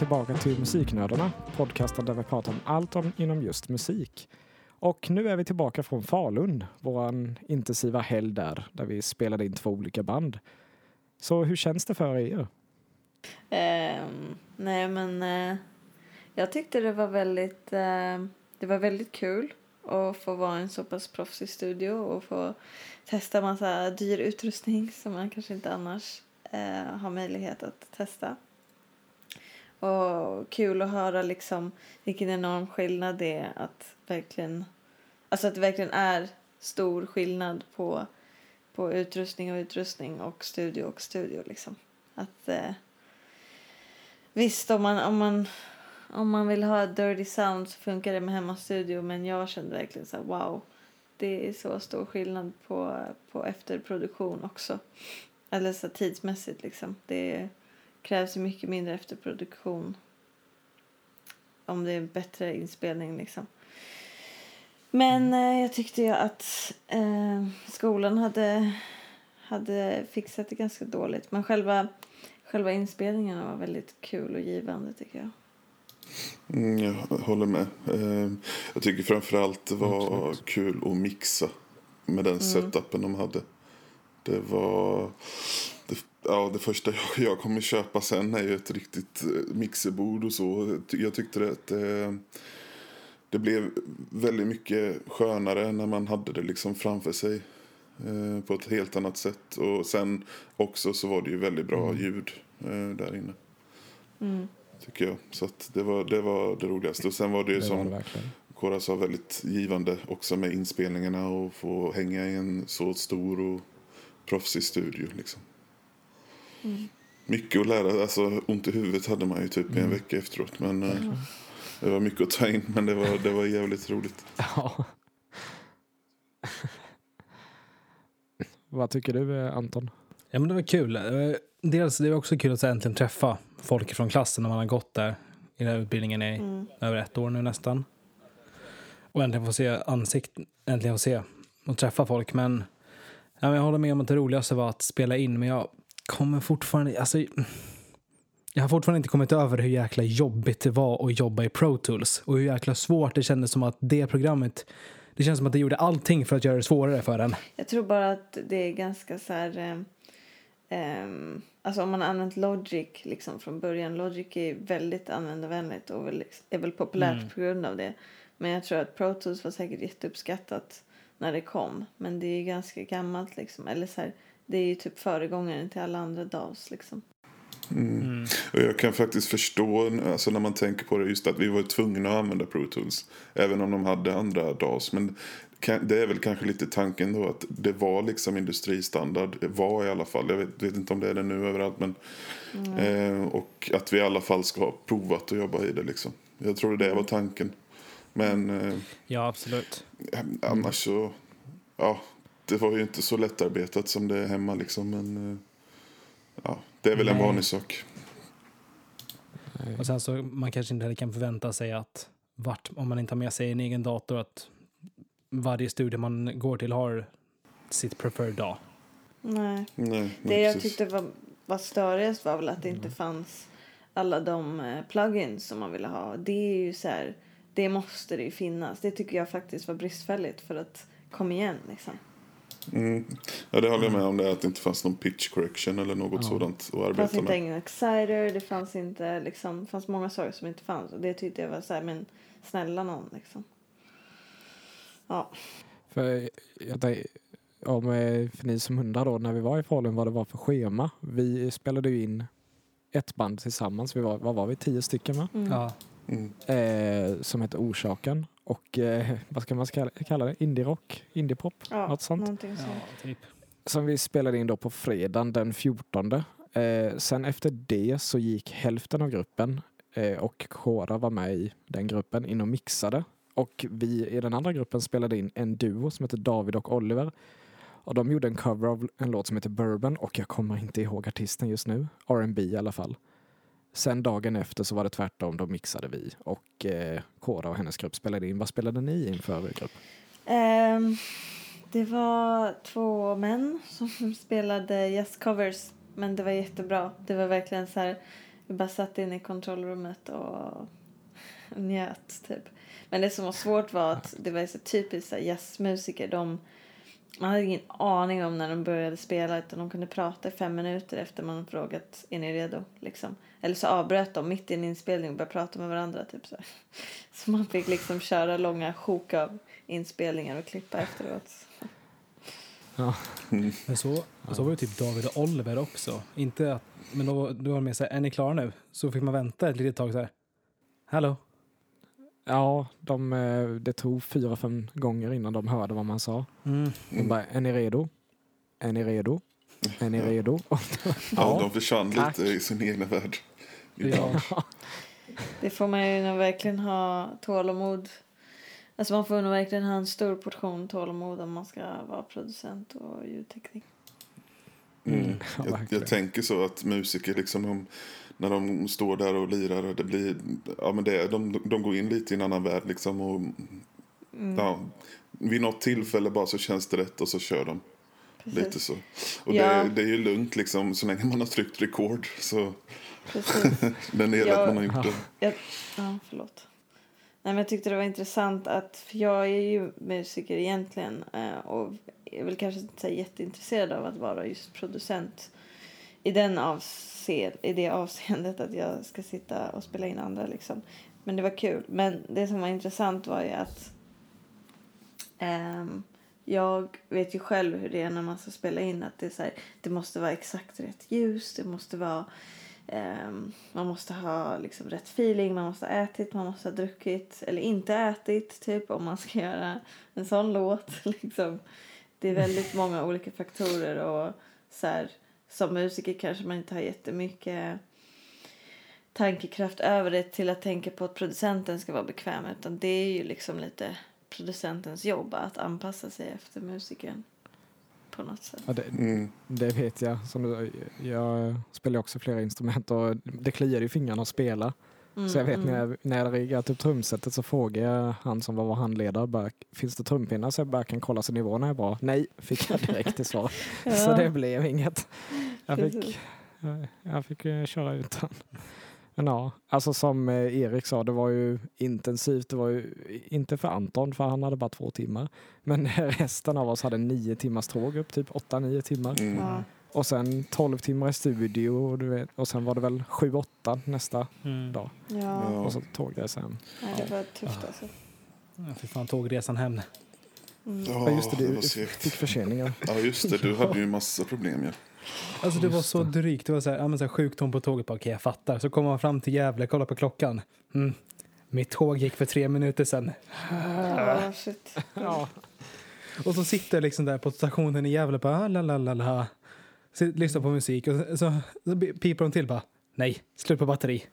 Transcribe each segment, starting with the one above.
Tillbaka till Musiknördarna, podcasten där vi pratar om allt om, inom just musik. Och nu är vi tillbaka från Falun, vår intensiva helg där, där vi spelade in två olika band. Så hur känns det för er? Ehm, nej men eh, jag tyckte det var väldigt, eh, det var väldigt kul att få vara en så pass proffsig studio och få testa massa dyr utrustning som man kanske inte annars eh, har möjlighet att testa. Och kul att höra liksom vilken enorm skillnad det är att verkligen, alltså att det verkligen är stor skillnad på, på utrustning och utrustning och studio och studio liksom. Att eh, visst om man, om man om man vill ha dirty sound så funkar det med hemmastudio men jag kände verkligen så här, wow det är så stor skillnad på, på efterproduktion också. Eller så tidsmässigt liksom. Det är, krävs ju mycket mindre efterproduktion om det är bättre inspelning liksom. Men eh, jag tyckte ju att eh, skolan hade, hade fixat det ganska dåligt. Men själva, själva inspelningen var väldigt kul och givande tycker jag. Mm, jag håller med. Eh, jag tycker framförallt det var Absolut. kul att mixa med den mm. setupen de hade. Det var... Det, ja, det första jag, jag kommer köpa sen är ju ett riktigt eh, mixerbord och så. Jag tyckte att det, det blev väldigt mycket skönare när man hade det liksom framför sig. Eh, på ett helt annat sätt. Och sen också så var det ju väldigt bra mm. ljud där inne. Mm tycker jag. Så det, var, det var det roligaste. Och sen var det ju det som Kora sa väldigt givande också med inspelningarna och få hänga i en så stor och proffsig studio. Liksom. Mm. Mycket att lära. Alltså, ont i huvudet hade man ju typ mm. en vecka efteråt. Men mm. det var mycket att ta in. Men det var, det var jävligt roligt. Ja. Vad tycker du Anton? Ja men det var kul. Dels det var också kul att äntligen träffa folk från klassen när man har gått där i den här utbildningen i mm. över ett år nu nästan. Och äntligen få se ansikt, äntligen få se och träffa folk. Men, ja, men jag håller med om att det roligaste var att spela in, men jag kommer fortfarande, alltså jag har fortfarande inte kommit över hur jäkla jobbigt det var att jobba i Pro Tools och hur jäkla svårt det kändes som att det programmet det känns som att det gjorde allting för att göra det svårare för en. Jag tror bara att det är ganska så här eh, Um, alltså om man har använt Logic liksom från början. Logic är väldigt användarvänligt och väl, är väl populärt mm. på grund av det. Men jag tror att Pro Tools var säkert jätteuppskattat när det kom. Men det är ganska gammalt liksom. Eller så här, det är ju typ föregångaren till alla andra DAWs liksom. Mm. Mm. Och jag kan faktiskt förstå alltså när man tänker på det just att vi var tvungna att använda Pro Tools. Även om de hade andra DAWs. Men det är väl kanske lite tanken då att det var liksom industristandard. Det var i alla fall. Jag vet, vet inte om det är det nu överallt. Men, mm. eh, och att vi i alla fall ska ha provat att jobba i det liksom. Jag tror det var tanken. Men... Eh, ja, absolut. Annars så... Ja, det var ju inte så lättarbetat som det är hemma liksom. Men... Eh, ja, det är väl Nej. en vanlig sak. Och sen så man kanske inte heller kan förvänta sig att vart, om man inte har med sig en egen dator, att varje studie man går till har sitt preferred dag. Nej. Nej det jag tyckte var, var störigast var väl att det inte mm. fanns alla de eh, plugins som man ville ha. Det är ju så här, det måste det ju finnas. Det tycker jag faktiskt var bristfälligt för att kom igen liksom. Mm. Ja, det håller jag med om. Det, att det inte fanns någon pitch correction eller något ja. sådant att arbeta med. Det fanns inte ingen exciter. Det fanns inte liksom, fanns många saker som inte fanns. Och det tyckte jag var så här, men snälla någon liksom. Ja. För, jag, om, för ni som undrar då, när vi var i Falun vad det var för schema. Vi spelade ju in ett band tillsammans. Vi var, vad var vi? Tio stycken va? Mm. Ja. Mm. Eh, som hette Orsaken. Och eh, vad ska man kalla det? Indie-rock? Indie-pop? Ja, något sånt. Sånt. Ja, typ. Som vi spelade in då på fredagen den 14. Eh, sen efter det så gick hälften av gruppen eh, och Kora var med i den gruppen in och mixade. Och vi i den andra gruppen spelade in en duo som heter David och Oliver. Och de gjorde en cover av en låt som heter Bourbon och jag kommer inte ihåg artisten just nu. R&B i alla fall. Sen dagen efter så var det tvärtom, då mixade vi och eh, Kora och hennes grupp spelade in. Vad spelade ni in för grupp? Um, det var två män som spelade jazzcovers men det var jättebra. Det var verkligen så här Vi bara satt inne i kontrollrummet och njöt typ. Men det som var svårt var att det var så typiskt jazzmusiker. De, man hade ingen aning om när de började spela utan de kunde prata i fem minuter efter man frågat är ni redo? Liksom. Eller så avbröt de mitt i en inspelning och började prata med varandra. Typ så, så man fick liksom köra långa sjok av inspelningar och klippa efteråt. Ja. Men så, så var det typ David och Oliver också. Inte att, men då, då var mer så här, är ni klara nu? Så fick man vänta ett litet tag så här. Hallå? Ja, de, eh, det tog fyra, fem gånger innan de hörde vad man sa. Mm. De bara, är ni redo? Är ni redo? Är ni Ja. redo? Ja, de försvann tack. lite i sin egna värld. Ja. Det får man ju nog verkligen ha tålamod. Alltså man får nog verkligen ha en stor portion tålamod om man ska vara producent och ljudtekniker. Mm. Ja, Jag, jag tänker så att musiker, liksom, de, när de står där och lirar, det blir, ja, men det, de, de går in lite i en annan värld. Liksom, och, Mm. ja, vid något tillfälle bara så känns det rätt och så kör de. Precis. Lite så. Och Ja. det, det är ju lugnt liksom, så länge man har tryckt rekord. Så den är man har gjort det. Jag, ja, förlåt. Nej, men jag tyckte det var intressant att, för jag är ju musiker egentligen eh, och är väl kanske inte så jätteintresserad av att vara just producent i, den avse, i det avseendet att jag ska sitta och spela in andra liksom. Men det var kul. Men det som var intressant var ju att um, jag vet ju själv hur det är när man ska spela in att det är så här, det måste vara exakt rätt ljus, det måste vara Um, man måste ha liksom rätt feeling, man måste ha ätit, man måste ha druckit eller inte ätit typ om man ska göra en sån låt. Liksom. Det är väldigt många olika faktorer och så här, som musiker kanske man inte har jättemycket tankekraft över det till att tänka på att producenten ska vara bekväm utan det är ju liksom lite producentens jobb att anpassa sig efter musikern på något sätt. Ja, det, Mm. det vet jag. Som du, jag spelar också flera instrument och det kliar i fingrarna att spela. Så jag vet Mm, när jag, när jag riggat upp trumsetet så frågar jag han som var vår handledare, bara, finns det trumpinnar så jag bara kan kolla så nivåerna är bra? Nej, fick jag direkt till svar. Ja. Så det blev inget. Jag fick, jag, jag fick eh, köra utan. Men ja, alltså som eh, Erik sa, det var ju intensivt. Det var ju inte för Anton, för han hade bara två timmar. Men resten av oss hade nio timmars tåg upp, typ åtta, nio timmar. Mm. Och sen tolv timmar i studio och, du vet, och sen var det väl sju, åtta nästa Mm. dag. Ja. Och så tågresan. Nej, det var tufft alltså. Ja, Fy fan, tågresan hem. Mm. Ja, just det, det du var fick förseningar. Ja, just det. Du hade ju massa problem. Ja. Alltså det var så det. drygt. Det var så här, ja, men så här sjukdom på tåget. Okej, jag fattar. Så kommer man fram till Gävle, kollar på klockan. Mm. Mitt tåg gick för tre minuter sedan. Ja, shit. Ja. Och så sitter jag liksom där på stationen i Gävle bara, ah, la la la la. Lyssnar på musik och så, så, så piper de till bara, nej, slut på batteri.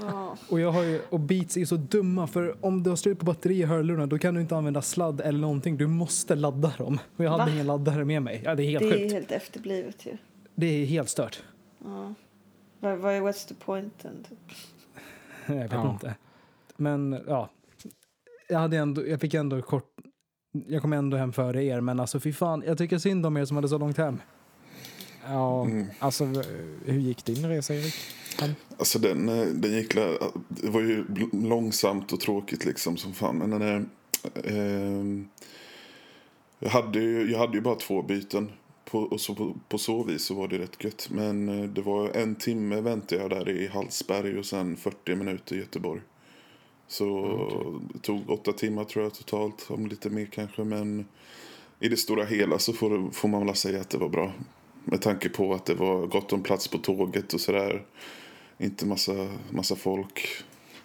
Ja. Och, jag har ju, och Beats är så dumma för om du har slut på batteri i hörlurarna då kan du inte använda sladd eller någonting. Du måste ladda dem. Och jag hade Va? ingen laddare med mig. Ja, det är helt Det är sjukt. helt efterblivet ju. Det är helt stört. Ja. Vad, vad är what's the point? Typ? Jag vet Ja. inte. Men ja, jag, hade ändå, jag fick ändå kort... Jag kom ändå hem före er, men alltså fy fan, jag tycker synd om er som hade så långt hem. Ja, Mm. alltså hur gick din resa Erik? Alltså den, eh, den gick... Det var ju långsamt och tråkigt liksom som fan. Men den är, ehm, jag, hade ju, jag hade ju bara två byten. På, och så på, på så vis så var det rätt gött. Men eh, det var en timme väntade jag där i Hallsberg och sen 40 minuter i Göteborg. Så det tog åtta timmar tror jag totalt. Om lite mer kanske. Men i det stora hela så får, får man väl säga att det var bra. Med tanke på att det var gott om plats på tåget och sådär. Inte massa, massa folk.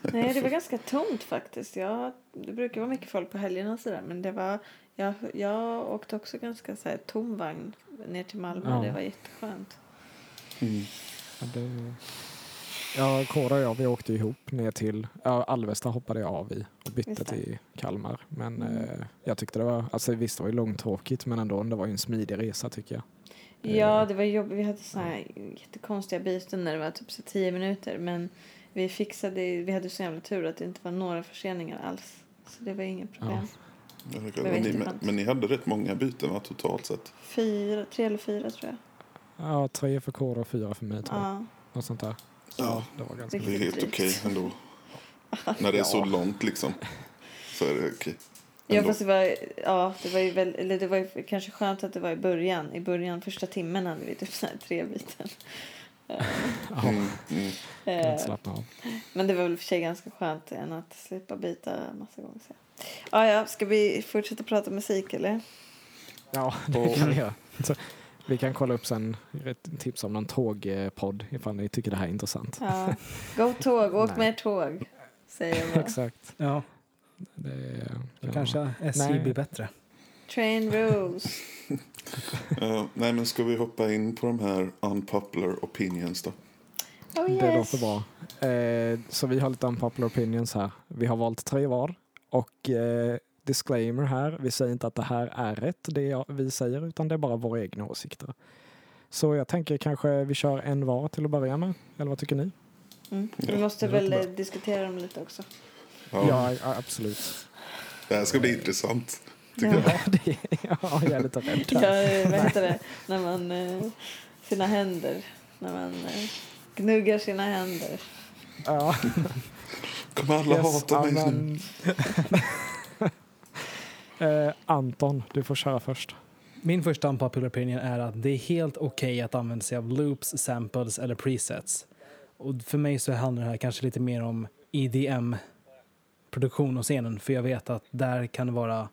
Nej, det var ganska tomt faktiskt. Jag, det brukar vara mycket folk på helgerna och sådär. Men det var, jag, jag åkte också ganska så här, tom vagn ner till Malmö. Ja. Det var jätteskönt. Mm. Ja, det... Ja, Kåra och jag vi åkte ihop ner till ja, Alvesta hoppade jag av i och bytte till Kalmar. Men Mm. eh, jag tyckte det var, alltså visst det var ju långtråkigt men ändå det var ju en smidig resa tycker jag. Ja, det var jobbigt. Vi hade såna här jättekonstiga byten när det var typ så tio minuter. Men vi fixade, vi hade så jävla tur att det inte var några förseningar alls. Så det var inget problem. Det var Men ni, men ni hade rätt många byten va, totalt sett? Fyra, tre eller fyra tror jag. Ja, tre för Kåra och fyra för mig tror jag. Ja. Något sånt där. Ja, det var ganska det är helt okej ändå. När det är så Ja. långt liksom. Så är det okej. Ja, fast det var, ja, det var ju väl, eller det var ju kanske skönt att det var i början. I början, första timmen hade vi typ så här tre biten. Ja, Mm, mm. Eh, av. Men det var väl för sig ganska skönt än att slippa byta massa gånger. Så. Ja, ja, ska vi fortsätta prata musik eller? Ja, det kan vi göra. Så, vi kan kolla upp sen ett tips om någon tågpodd ifall ni tycker det här är intressant. Ja. Gå tåg, åk Nej. mer tåg. Säger jag. Exakt. Ja, Det, ja. kanske SJ Nej. blir bättre. Train rules. Ja, nej, men ska vi hoppa in på de här unpopular opinions då? Oh, Det yes. låter bra. Eh, så vi har lite unpopular opinions här. Vi har valt tre var. Och eh, disclaimer här, vi säger inte att det här är rätt det jag- vi säger utan det är bara våra egna åsikter. Så jag tänker kanske vi kör en var till att börja med. Eller vad tycker ni? Mm. Vi måste det väl diskutera dem lite också. Ja, absolut. Det här ska bli intressant. Tycker jag. Ja, det, ja, jag är lite rädd Ja, vad heter det? När man... Eh, sina händer. När man eh, gnuggar sina händer. Ja, Kommer alla yes, hata mig nu? eh, Anton, du får köra först. Min första unpopular opinion är att det är helt okej att använda sig av loops, samples eller presets. Och för mig så handlar det här kanske lite mer om produktion och scenen, för jag vet att där kan det vara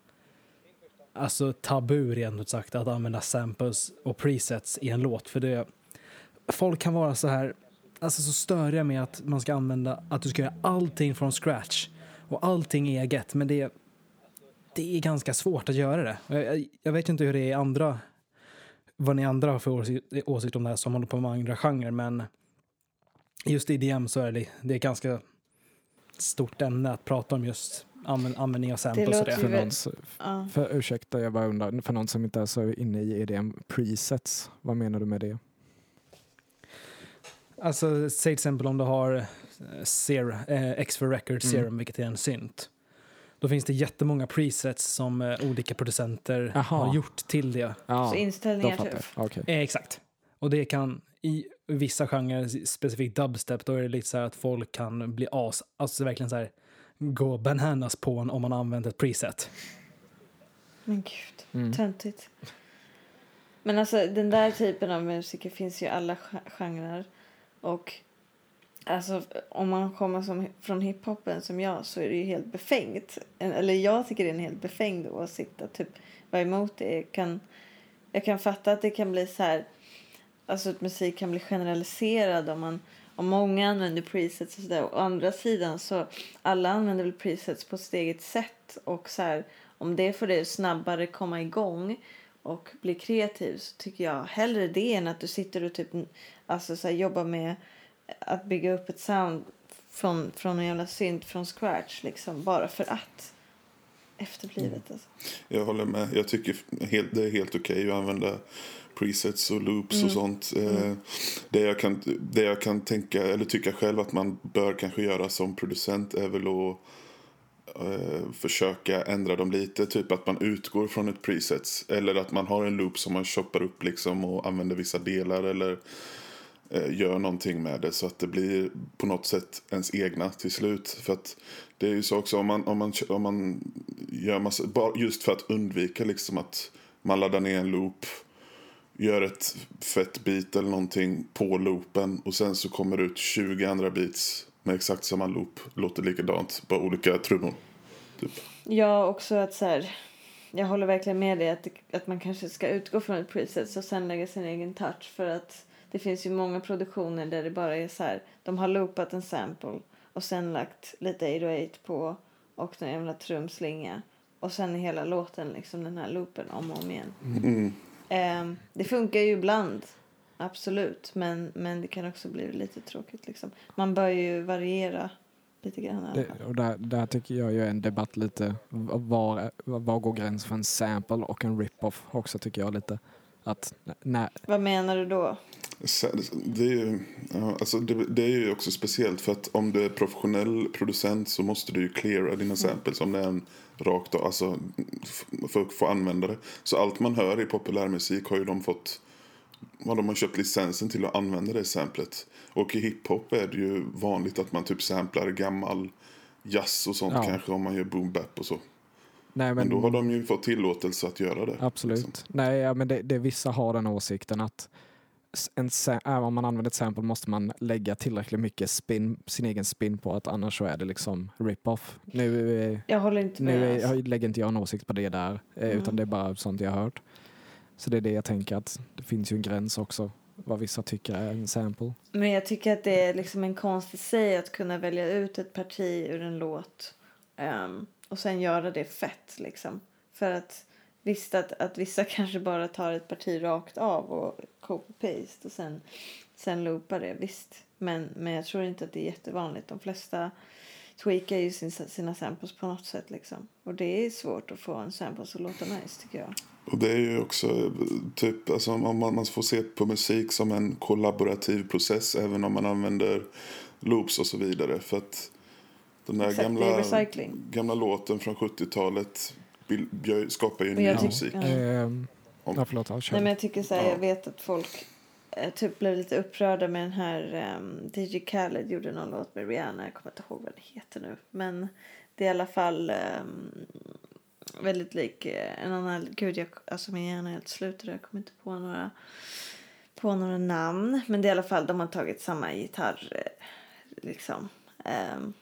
alltså tabu rent ut sagt att använda samples och presets i en låt, för det folk kan vara så här alltså så störiga med att man ska använda att du ska göra allting från scratch och allting eget, men det det är ganska svårt att göra det. Jag, jag, vet inte hur det är i andra, vad ni andra har för åsikt, åsikt om det här som håller på med andra genrer, men just i DM så är det, det är ganska stort ämne att prata om just använd, användning av samples och det. För väl- någon, s- Ja. för, ursäkta, jag bara undrar, för någon som inte är så inne i EDM presets, vad menar du med det? Alltså, säg till exempel om du har eh, Serum, eh, X for Record Mm. Serum, vilket är en synt. Då finns det jättemånga presets som eh, olika producenter Jaha. har gjort till det. Ja, Så inställningar typ. Okej. Eh, exakt. Och det kan i vissa genrer, specifikt dubstep, då är det lite så här att folk kan bli as, alltså verkligen så här gå bananas på en om man använder ett preset. Men gud, Mm. töntigt. Men alltså den där typen av musiker finns ju i alla ge- genrer. Och alltså om man kommer som, från hiphopen som jag så är det ju helt befängt. Eller jag tycker det är en helt befängd åsikt att typ vara emot det. Jag kan, jag kan fatta att det kan bli så här, alltså att musik kan bli generaliserad om man om många använder presets och sådär. Å andra sidan så alla använder väl presets på sitt eget sätt och så här om det får dig att snabbare komma igång och bli kreativ så tycker jag hellre det än att du sitter och typ alltså så här, jobbar med att bygga upp ett sound från, från en jävla synt från scratch liksom bara för att efterblivet alltså. Jag håller med. Jag tycker det är helt okej att använda presets och loops och sånt. Eh, Det, jag kan, det jag kan tänka, eller tycka själv att man bör kanske göra som producent är väl att eh, försöka ändra dem lite. Typ att man utgår från ett presets. Eller att man har en loop som man choppar upp liksom och använder vissa delar. Eller eh, gör någonting med det så att det blir på något sätt ens egna till slut. För att det är ju så också om man, om man, om man gör massa, just för att undvika liksom att man laddar ner en loop, gör ett fett beat eller någonting på loopen och sen så kommer det ut 20 andra beats med exakt samma loop, låter likadant, bara olika trummor. Typ. Ja, också att så här, jag håller verkligen med dig att, att man kanske ska utgå från ett preset och sen lägga sin egen touch för att det finns ju många produktioner där det bara är så här, de har loopat en sample och sen lagt lite 808 på och en jävla trumslinga och sen hela låten liksom den här loopen om och om igen. Mm. Ehm, det funkar ju ibland, absolut, men, men det kan också bli lite tråkigt liksom. Man bör ju variera lite grann. Det, och där, där tycker jag ju en debatt lite, var, var går gränsen för en sample och en rip-off också tycker jag lite. Att nej, Vad menar du då? Det är, ju, alltså det, det är ju också speciellt för att om du är professionell producent så måste du ju cleara dina samples om det är en rakt av, alltså för att få använda det. Så allt man hör i populärmusik har ju de fått vad de har köpt licensen till att använda det samplet. Och i hiphop är det ju vanligt att man typ samplar gammal jazz och sånt Ja. kanske om man gör boom bap och så. Nej, Men då har de ju fått tillåtelse att göra det. Absolut. liksom. Nej, ja, men det, det, vissa har den åsikten att en, även om man använder ett sample måste man lägga tillräckligt mycket spin, sin egen spin på att annars så är det liksom rip-off. Nu, eh, Jag håller inte med. nu alltså. är, jag lägger inte jag en åsikt på det där, eh, Mm. utan det är bara sånt jag har hört. Så det är det jag tänker att det finns ju en gräns också vad vissa tycker är en sample. Men jag tycker att det är liksom en konst i sig att kunna välja ut ett parti ur en låt ehm, och sen göra det fett liksom. För att visst att, att vissa kanske bara tar ett parti rakt av och copy-paste och sen, sen loopar det, visst. Men, men jag tror inte att det är jättevanligt. De flesta tweakar ju sin, sina samples på något sätt liksom. Och det är svårt att få en sample att låta nice tycker jag. Och det är ju också typ, alltså om man, man får se på musik som en kollaborativ process även om man använder loops och så vidare. För att den där Exakt, gamla, recycling. gamla låten från 70-talet bil- gör- skapar ju ny musik. Ja. Ehm, Om- ja, förlåt, ja. Nej, men jag tycker så här, Ja. jag vet att folk eh, typ blev lite upprörda med den här um, DJ Khaled gjorde någon låt med Rihanna. Jag kommer inte ihåg vad den heter nu. Men det är i alla fall ehm, väldigt lik eh, en annan. Gud, jag, alltså min hjärna är helt slut jag kommer inte på några på några namn. Men det är i alla fall de har tagit samma gitarr eh, liksom. Ehm,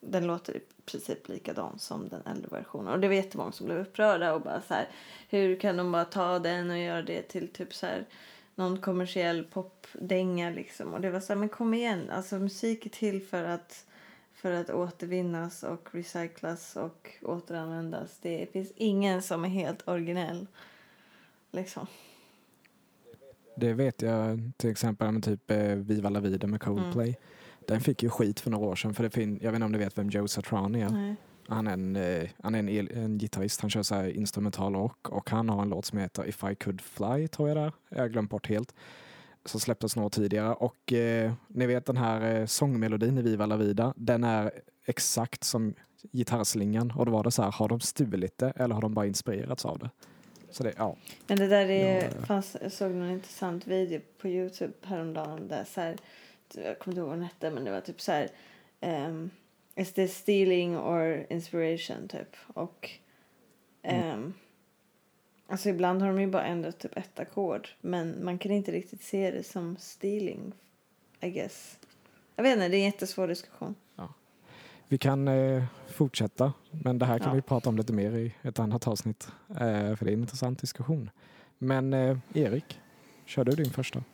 den låter i princip likadan som den äldre versionen. Och det var jättemånga som blev upprörda och bara så här, hur kan de bara ta den och göra det till typ så här någon kommersiell popdänga liksom. Och det var så här, men kom igen, alltså musik är till för att för att återvinnas och recyclas och återanvändas. Det finns ingen som är helt originell. Liksom. Det vet jag till exempel med typ eh, Viva La Vida med Coldplay. Mm. Den fick ju skit för några år sedan för det fin- jag vet inte om du vet vem Joe Satriani är. Nej. Han är en, eh, han är en, el- en gitarrist, han kör så instrumental rock och han har en låt som heter If I Could Fly tror jag det är. Jag har glömt bort helt. Som släpptes några år tidigare och eh, ni vet den här eh, sångmelodin i Viva La Vida, den är exakt som gitarrslingan och då var det så här, har de stulit det eller har de bara inspirerats av det? Så det, ja. Men det där är, Ja. fanns, jag såg någon intressant video på Youtube häromdagen där så här, jag kommer inte ihåg vad den hette men det var typ så här um, Is this stealing or inspiration typ och um, alltså ibland har de ju bara ändrat typ ett ackord men man kan inte riktigt se det som stealing I guess. Jag vet inte, det är en jättesvår diskussion. Vi kan eh, fortsätta, men det här kan Ja. vi prata om lite mer i ett annat avsnitt. Eh, för det är en intressant diskussion. Men eh, Erik, kör du din första?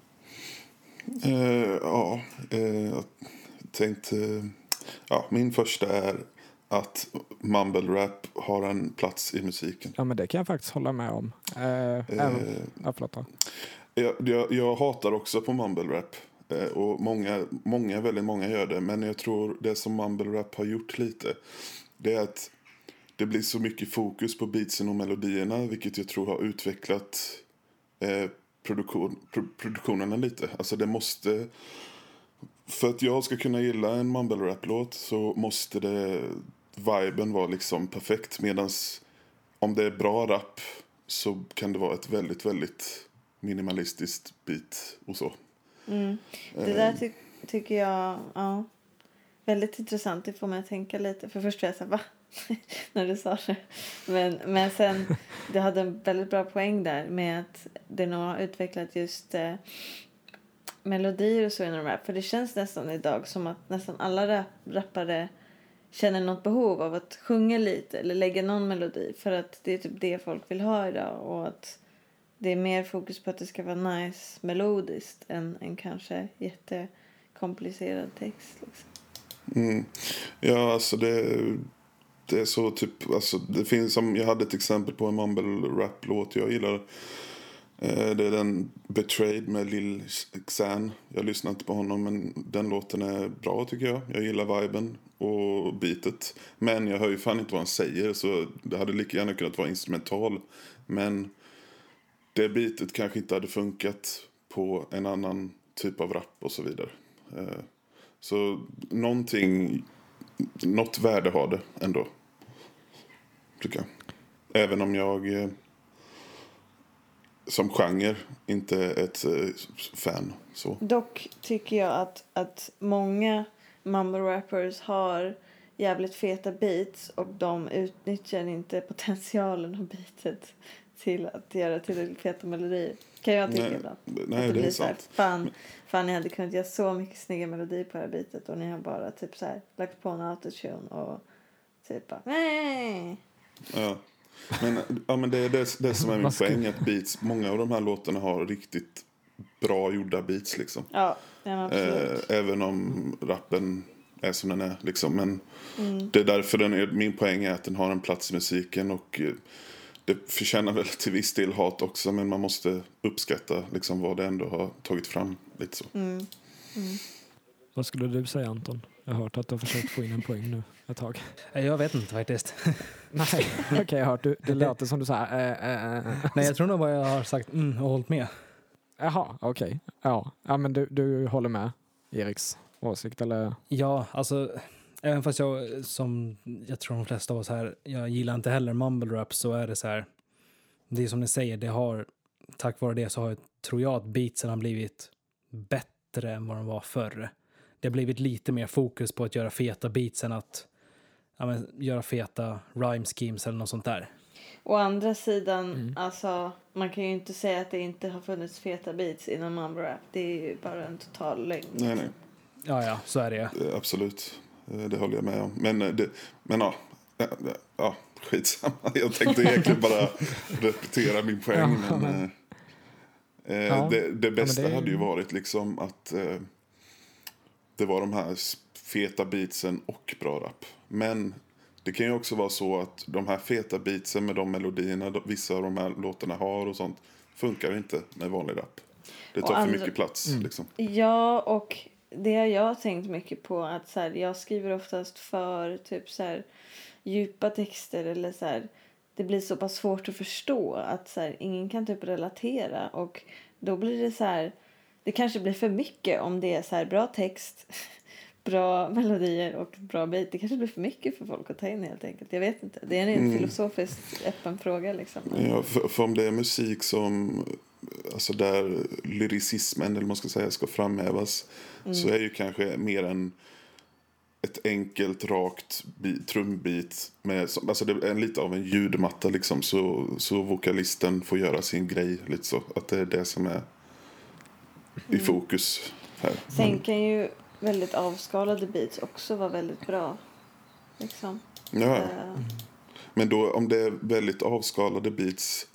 Eh, ja, eh, jag tänkte... ja, min första är att mumble rap har en plats i musiken. Ja, men det kan jag faktiskt hålla med om. Eh, även, Eh, ja, förlåt. då. jag, jag, jag hatar också på mumble rap. Eh, och många, många, väldigt många gör det. Men jag tror det som mumble rap har gjort lite. Det är att det blir så mycket fokus på beatsen och melodierna. Vilket jag tror har utvecklat eh, produktion, pro, produktionerna lite. Alltså det måste... För att jag ska kunna gilla en mumble rap-låt så måste det... Viben vara liksom perfekt. Medan om det är bra rap så kan det vara ett väldigt, väldigt minimalistiskt beat och så. Mm. Det där ty tycker jag, ja. Väldigt intressant. Det får mig att tänka lite. För först var jag så här, va? När du sa det. Men, men sen, du hade en väldigt bra poäng där med att det nog har utvecklat just eh, melodier och så inom rap. För det känns nästan idag som att nästan alla rap rappare känner något behov av att sjunga lite eller lägga någon melodi. För att det är typ det folk vill ha idag. Och att det är mer fokus på att det ska vara nice melodiskt än, än kanske jättekomplicerad text. Liksom. Mm. Ja, alltså det, det är eh, så typ, alltså det finns som, jag hade ett exempel på en mumble rap-låt jag gillar. Eh, det är den Betrayed med Lil Xan. Jag lyssnar inte på honom men den låten är bra tycker jag. Jag gillar viben och beatet. Men jag hör ju fan inte vad han säger så det hade lika gärna kunnat vara instrumental. Men det beatet kanske inte hade funkat på en annan typ av rap och så vidare. Eh, så någonting, något värde har det ändå. Tycker jag. Även om jag... eh, som genre inte ett eh, fan. Så. Dock tycker jag att, att många mumble rappers har jävligt feta beats och de utnyttjar inte potentialen av beatet till att göra tillräckligt feta melodier. Kan jag tycka Nej, ibland. nej Att det är här, sant. Fan, fan, ni hade kunnat göra så mycket snygga melodier på det här beatet och ni har bara typ så här lagt på en autotune och typ bara nej. Ja. Men, ja, men det är det, det som är min poäng. Att beats, många av de här låtarna har riktigt bra gjorda beats. Liksom. Ja. Eh, även om rappen är som den är. Liksom. Men Mm. det är därför den är, min poäng är att den har en plats i musiken. Och eh, det förtjänar väl till viss del hat också. Men man måste uppskatta liksom, vad det ändå har tagit fram. Lite så. Mm. Vad skulle du säga Anton? Jag har hört att du har försökt få in en poäng nu ett tag. Eh, Jag vet inte faktiskt. Nej, okej jag har hört. Du, det låter som du sa. Äh, äh, äh. Nej, jag tror nog bara jag har sagt mm och hållit med. Jaha, okej. Ja. ja, men du, du håller med Eriks åsikt eller? Ja, alltså även fast jag som jag tror de flesta av oss här, jag gillar inte heller mumble rap så är det så här. Det är som ni säger, det har tack vare det så har jag, tror jag att beatsen har blivit bättre än vad de var förr. Det har blivit lite mer fokus på att göra feta beats än att ja, men, göra feta rhyme schemes eller något sånt där. Å andra sidan, Mm. alltså man kan ju inte säga att det inte har funnits feta beats inom mumble. Det är ju bara en total lögn. Nej, nej. Ja, ja, så är det. Eh, Absolut. Eh, Det håller jag med om. Men, eh, det, men ja, ja, ja, skitsamma. Jag tänkte egentligen bara repetera min poäng. Ja, men, men- eh, Ja, det, det bästa det är- hade ju varit liksom att eh, det var de här feta beatsen och bra rap. Men det kan ju också vara så att de här feta beatsen med de melodierna vissa av de här låtarna har och sånt funkar inte med vanlig rap. Det tar för andra- mycket plats. Mm. Liksom. Ja, och det har jag tänkt mycket på. att så här, Jag skriver oftast för typ så här, djupa texter. eller så här, Det blir så pass svårt att förstå att så här, ingen kan typ relatera. Och då blir det så här... Det kanske blir för mycket om det är så här bra text, bra melodier och bra beat. Det kanske blir för mycket för folk att ta in helt enkelt. Jag vet inte. Det är en Mm. filosofiskt öppen fråga liksom. Ja, för, för om det är musik som, alltså där lyricismen eller man ska säga ska framhävas så är ju kanske mer en ett enkelt rakt trumbit med, alltså det är lite av en ljudmatta liksom så, så vokalisten får göra sin grej lite så att det är det som är i fokus här. Sen kan ju väldigt avskalade beats också vara väldigt bra. Liksom. Ja. Eh, Men då om det är väldigt avskalade beats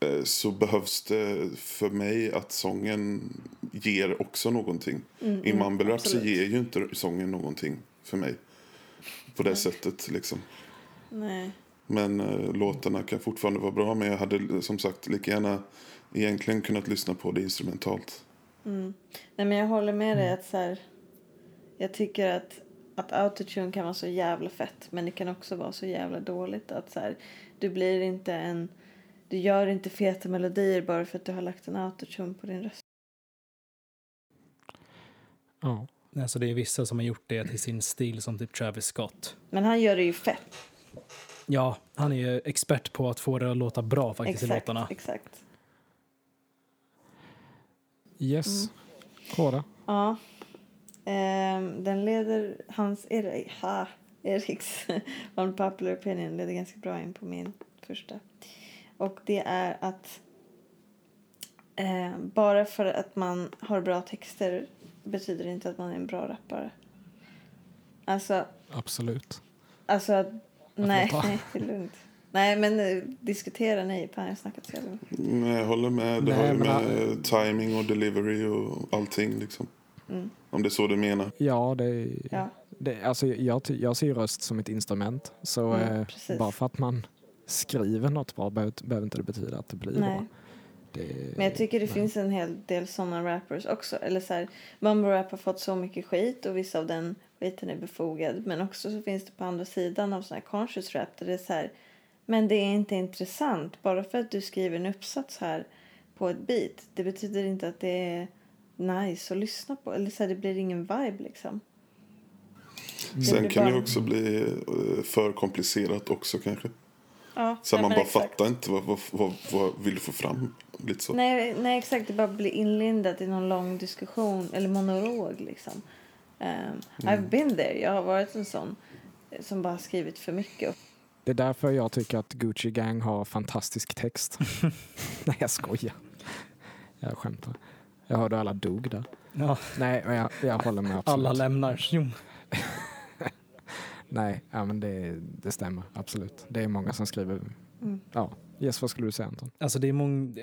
eh, så behövs det för mig att sången ger också någonting. mm, I mm, mumble så ger ju inte sången någonting för mig. På det Nej. sättet liksom. Nej. Men eh, låtarna kan fortfarande vara bra. Men jag hade som sagt lika gärna egentligen kunnat lyssna på det instrumentalt. Mm. Nej men jag håller med dig att så här, jag tycker att, att autotune kan vara så jävla fett men det kan också vara så jävla dåligt att så här, du blir inte en du gör inte feta melodier bara för att du har lagt en autotune på din röst. Ja. Alltså det är vissa som har gjort det till sin stil som typ Travis Scott. Men han gör det ju fett. Ja, han är ju expert på att få det att låta bra faktiskt i Exakt, låtarna. exakt. Yes. Kåra. Ja. Ehm, den leder hans, er, ha, Eriks unpopular opinion leder ganska bra in på min första. Och det är att ehm, bara för att man har bra texter betyder det inte att man är en bra rappare. Alltså, Absolut. alltså att, nej, nej, det är lugnt. Nej, men eh, diskutera nej, fan jag snackat så jävla mycket. Men jag håller med. Det Nej, har ju med äh, timing och delivery och allting liksom. Mm. Om det är så du menar. Ja, det, Ja. det alltså jag, jag ser röst som ett instrument. Så Mm, eh, bara för att man skriver något bra behöver, inte det betyda att det blir Nej. bra. Det, Men jag tycker det nej. finns en hel del sådana rappers också. Eller så här, mumble rap har fått så mycket skit och vissa av den skiten är befogad. Men också så finns det på andra sidan av sån här conscious rap där det är så här, men det är inte intressant. Bara för att du skriver en uppsats här på ett beat, det betyder inte att det är nice att lyssna på. Eller så här, det blir ingen vibe liksom. Det Sen kan det bara- också bli eh, för komplicerat också kanske. Ja, Så nej, man bara exakt. fattar inte vad, vad, vad, vad vill du få fram? Lite så. Nej, nej, exakt. Det bara blir inlindat i någon lång diskussion eller monolog. Liksom. Um, Mm. I've been there. Jag har varit en sån eh, som bara skrivit för mycket. Det är därför jag tycker att Gucci Gang har fantastisk text. Nej, jag skojar. Jag skämtar. Jag hörde alla dog där. Ja, Nej, men jag, jag håller med absolut. alla lämnar. Nej, ja, men det, det stämmer absolut. Det är många som skriver. Mm. Ja, yes, vad skulle du säga Anton? Alltså det är mång...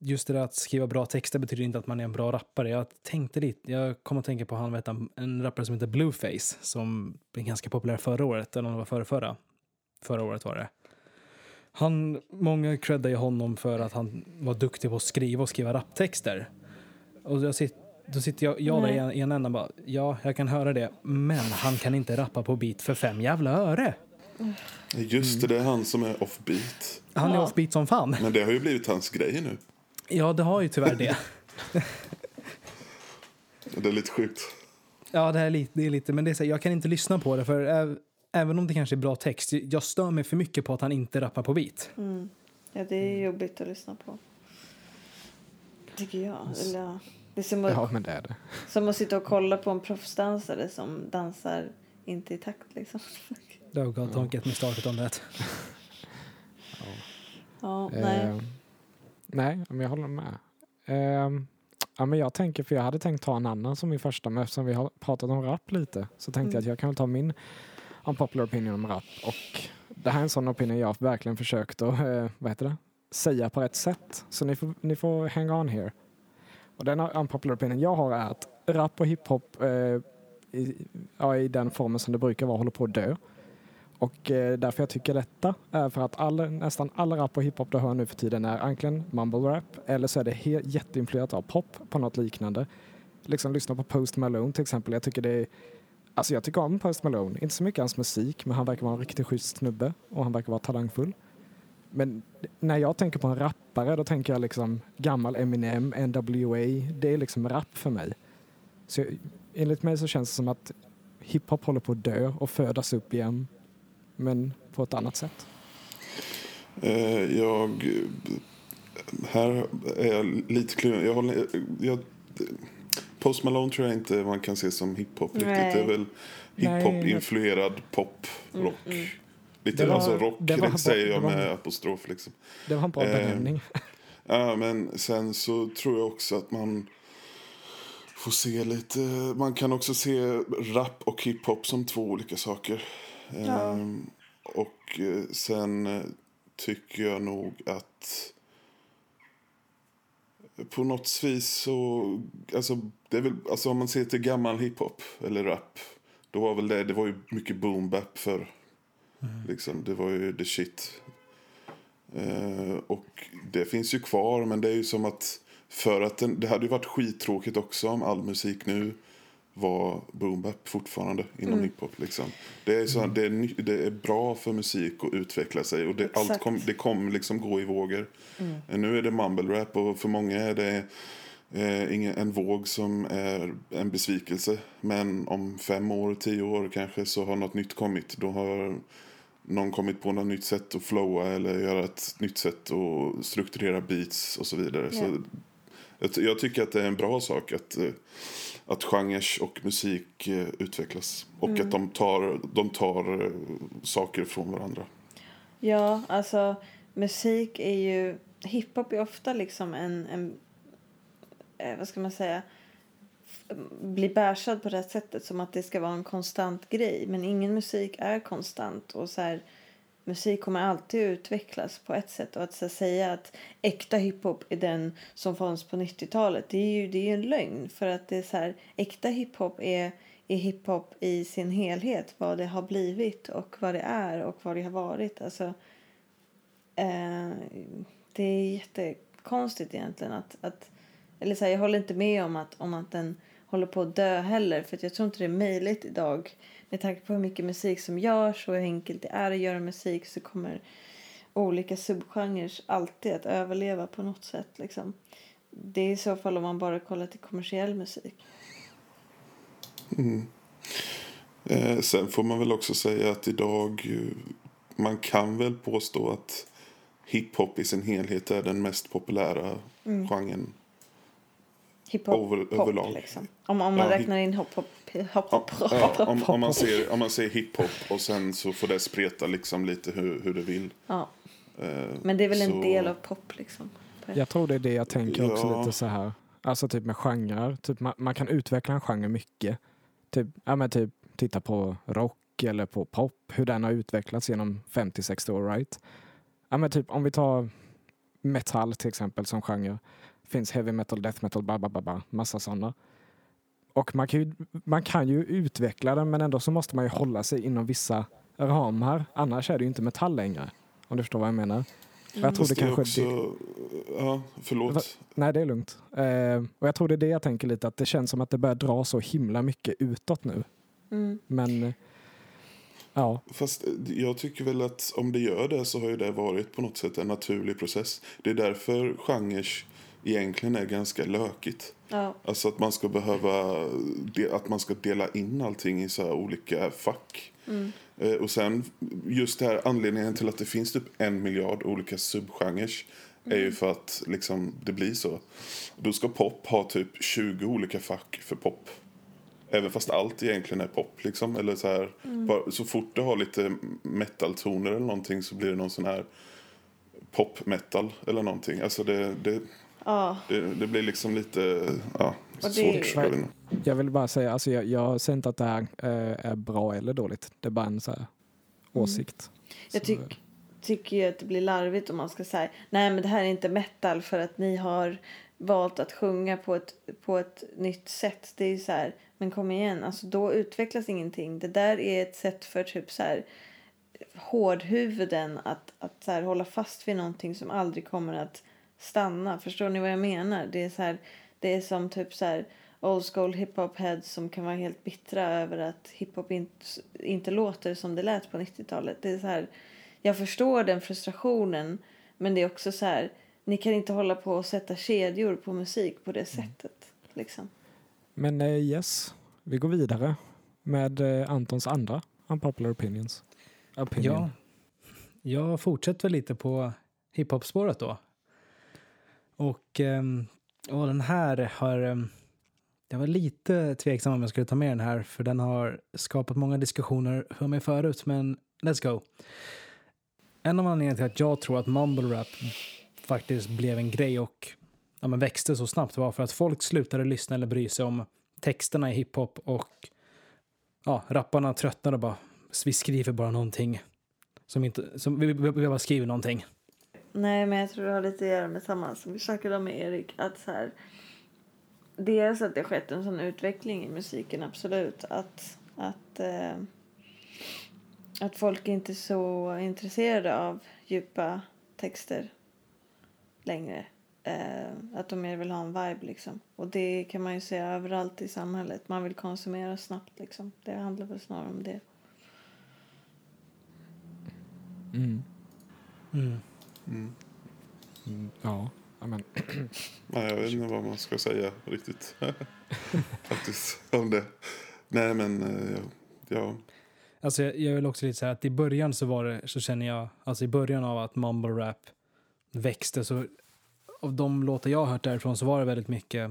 Just det där att skriva bra texter betyder inte att man är en bra rappare. Jag tänkte lite, jag kom att tänka på han, vet en rappare som heter Blueface som blev ganska populär förra året, eller om det var förra, förra. Förra året var det. Han, många creddar ju honom för att han var duktig på att skriva och skriva rapptexter. Och jag sitter, då sitter jag, jag där i en, i en ända bara, ja, jag kan höra det, men han kan inte rappa på beat för fem jävla öre. Just det, det är han som är offbeat. Han är Ja. offbeat som fan. Men det har ju blivit hans grej nu. Ja, det har ju tyvärr det. Det är lite sjukt. Ja, det, är lite, det är lite, men det är så, här, jag kan inte lyssna på det för äv, även om det kanske är bra text, jag stör mig för mycket på att han inte rappar på beat. Mm. Ja, det är jobbigt att lyssna på. Tycker jag. Eller, ja. det är som att, Ja, men det är det. som att sitta och kolla på en proffsdansare som dansar inte i takt. Liksom. Oh God, don't get me started on that. Ja, nej. Eh, nej, men jag håller med. Eh, ja, men jag tänker, för jag hade tänkt ta en annan som min första, men eftersom vi har pratat om rap lite så tänkte Mm. jag att jag kan väl ta min unpopular opinion om rap. Och det här är en sån opinion jag verkligen försökt att, eh, vad heter det, säga på rätt sätt. Så ni får, ni får hang on here. Och den unpopular opinion jag har är att rap och hiphop eh, i, ja, i den formen som det brukar vara håller på att dö. Och eh, därför jag tycker detta är för att all, nästan all rap och hiphop du hör nu för tiden är antingen mumble rap eller så är det he- jätteinfluerat av pop på något liknande. Liksom lyssna på Post Malone till exempel. Jag tycker det är Alltså jag tycker om Post Malone, inte så mycket hans musik men han verkar vara en riktigt schysst snubbe och han verkar vara talangfull. Men när jag tänker på en rappare då tänker jag liksom gammal Eminem, NWA, det är liksom rap för mig. Så enligt mig så känns det som att hiphop håller på att dö och födas upp igen men på ett annat sätt. Eh, jag... Här är jag lite kluven. Jag håller... Jag, Post Malone tror jag inte man kan se som hiphop riktigt. Det är väl hiphop-influerad pop, rock. Mm, Lite Det var- alltså rock det var- säger jag det var- med apostrof liksom. Det var en bra Eh, benämning. Ja, men sen så tror jag också att man får se lite... Man kan också se rap och hiphop som två olika saker. Ja. Ehm, och eh, sen eh, tycker jag nog att på något vis så... Alltså, det är väl, alltså om man ser till gammal hiphop eller rap. Då var väl det, det var ju mycket boom bap för Liksom, det var ju the shit. Eh, och det finns ju kvar, men det är ju som att för att den, det hade ju varit skittråkigt också om all musik nu var boom bap fortfarande inom Mm. hiphop. Liksom. Det, är så, det, är, det är bra för musik att utveckla sig och det, allt Exakt. kom, det kommer liksom gå i vågor. Mm. Eh, Nu är det mumble rap och för många är det eh, en våg som är en besvikelse. Men om fem år, tio år kanske så har något nytt kommit. Då har någon kommit på något nytt sätt att flowa eller göra ett nytt sätt att strukturera beats och så vidare. Ja. Så jag tycker att det är en bra sak att, eh, att genrer och musik eh, utvecklas. Och Mm. att de tar, de tar eh, saker från varandra. Ja, alltså musik är ju... Hiphop är ofta liksom en... en eh, vad ska man säga? bli bärsad på det sättet som att det ska vara en konstant grej. Men ingen musik är konstant. Och så här, musik kommer alltid utvecklas på ett sätt. Och att så här, säga att äkta hiphop är den som fanns på 90-talet. Det är ju det är en lögn. För att det är så här, äkta hiphop är, är hiphop i sin helhet. Vad det har blivit och vad det är och vad det har varit. Alltså, eh, det är jättekonstigt egentligen att, att eller så här, jag håller inte med om att, om att den håller på att dö heller. För jag tror inte det är möjligt idag. Med tanke på hur mycket musik som görs och hur enkelt det är att göra musik så kommer olika subgenrer alltid att överleva på något sätt. Liksom. Det är i så fall om man bara kollar till kommersiell musik. Eh, sen får man väl också säga att idag eh, man kan väl påstå att hiphop i sin helhet är den mest populära Mm. genren. Hiphop, Over- överlag. liksom. Om, om man Ja, räknar in hop, hop, hop, Ja, ja, hop. om, om, man ser, om man ser hiphop och sen så får det spreta liksom lite hur, hur det vill. Ja. Eh, Men det är väl en så- del av pop liksom. Jag tror det är det jag tänker också Ja. lite så här. Alltså typ med genrer. Typ man, man kan utveckla en genre mycket. Typ, ja men typ titta på rock eller på pop. Hur den har utvecklats genom 50-60 år, right? Ja men typ om vi tar metal till exempel som genre. Finns heavy metal, death metal, bla bla bla, bla massa sådana. Och man kan, ju, man kan ju utveckla den men ändå så måste man ju hålla sig inom vissa ramar. Annars är det ju inte metall längre. Om du förstår vad jag menar. Och jag tror det kanske också, Ja, förlåt. Nej, det är lugnt. Eh, och jag tror det är det jag tänker lite, att det känns som att det börjar dra så himla mycket utåt nu. Mm. Men ja, Fast eh, jag tycker väl att om det gör det så har ju det varit på något sätt en naturlig process. Det är därför genrer egentligen är ganska lökigt. Ja. Alltså att man ska behöva, att man ska dela in allting i så här olika fack. Mm. Eh, Och sen just det här anledningen till att det finns typ en miljard olika subgenrer är Mm. ju för att liksom det blir så. Då ska pop ha typ 20 olika fack för pop. Även fast allt egentligen är pop liksom. Eller så här, Mm. bara, så fort det har lite metaltoner eller någonting så blir det någon sån här pop-metal eller någonting. Alltså det, det, Ja. det, det blir liksom lite, ja, det- svårt. jag inte. jag vill bara säga, alltså jag, jag säger inte att det här eh, är bra eller dåligt. Det är bara en så här åsikt. Jag Så, tyck, tycker ju att det blir larvigt om man ska säga nej men det här är inte metal för att ni har valt att sjunga på ett, på ett nytt sätt. Det är ju så här, men kom igen, alltså då utvecklas ingenting. Det där är ett sätt för typ så här hårdhuvuden att, att så här, hålla fast vid någonting som aldrig kommer att stanna. Förstår ni vad jag menar? Det är så här, det är som typ så här old school hiphop heads som kan vara helt bittra över att hiphop inte, inte låter som det lät på 90-talet. Det är så här, jag förstår den frustrationen men det är också så här, ni kan inte hålla på och sätta kedjor på musik på det sättet. Liksom. Men eh, yes, vi går vidare med eh, Antons andra unpopular opinions. Opinion. Ja, jag fortsätter lite på hiphop-spåret då. Och, ehm, och den här har... Ehm, jag var lite tveksam om jag skulle ta med den här för den har skapat många diskussioner för mig förut, men let's go. En av anledningarna till att jag tror att mumble rap faktiskt blev en grej och ja, men växte så snabbt var för att folk slutade lyssna eller bry sig om texterna i hiphop och ja, rapparna tröttnade och bara vi skriver bara någonting som inte, som, vi, vi, vi bara skriver någonting. Nej, men jag tror det har lite att göra med samma som vi snackade om med Erik. Att så här, dels att det har skett en sån utveckling i musiken, absolut. Att, att, eh, att folk inte är så intresserade av djupa texter längre. Eh, att de mer vill ha en vibe liksom. Och det kan man ju se överallt i samhället. Man vill konsumera snabbt liksom. Det handlar väl snarare om det. Mm. Mm. Mm. Mm, ja, amen. Nej, jag vet inte vad man ska säga riktigt. Faktiskt om det. Nej, men eh, ja. Alltså jag, jag vill också lite säga att i början så var det, så känner jag, alltså i början av att mumble rap växte så av de låtar jag har hört därifrån så var det väldigt mycket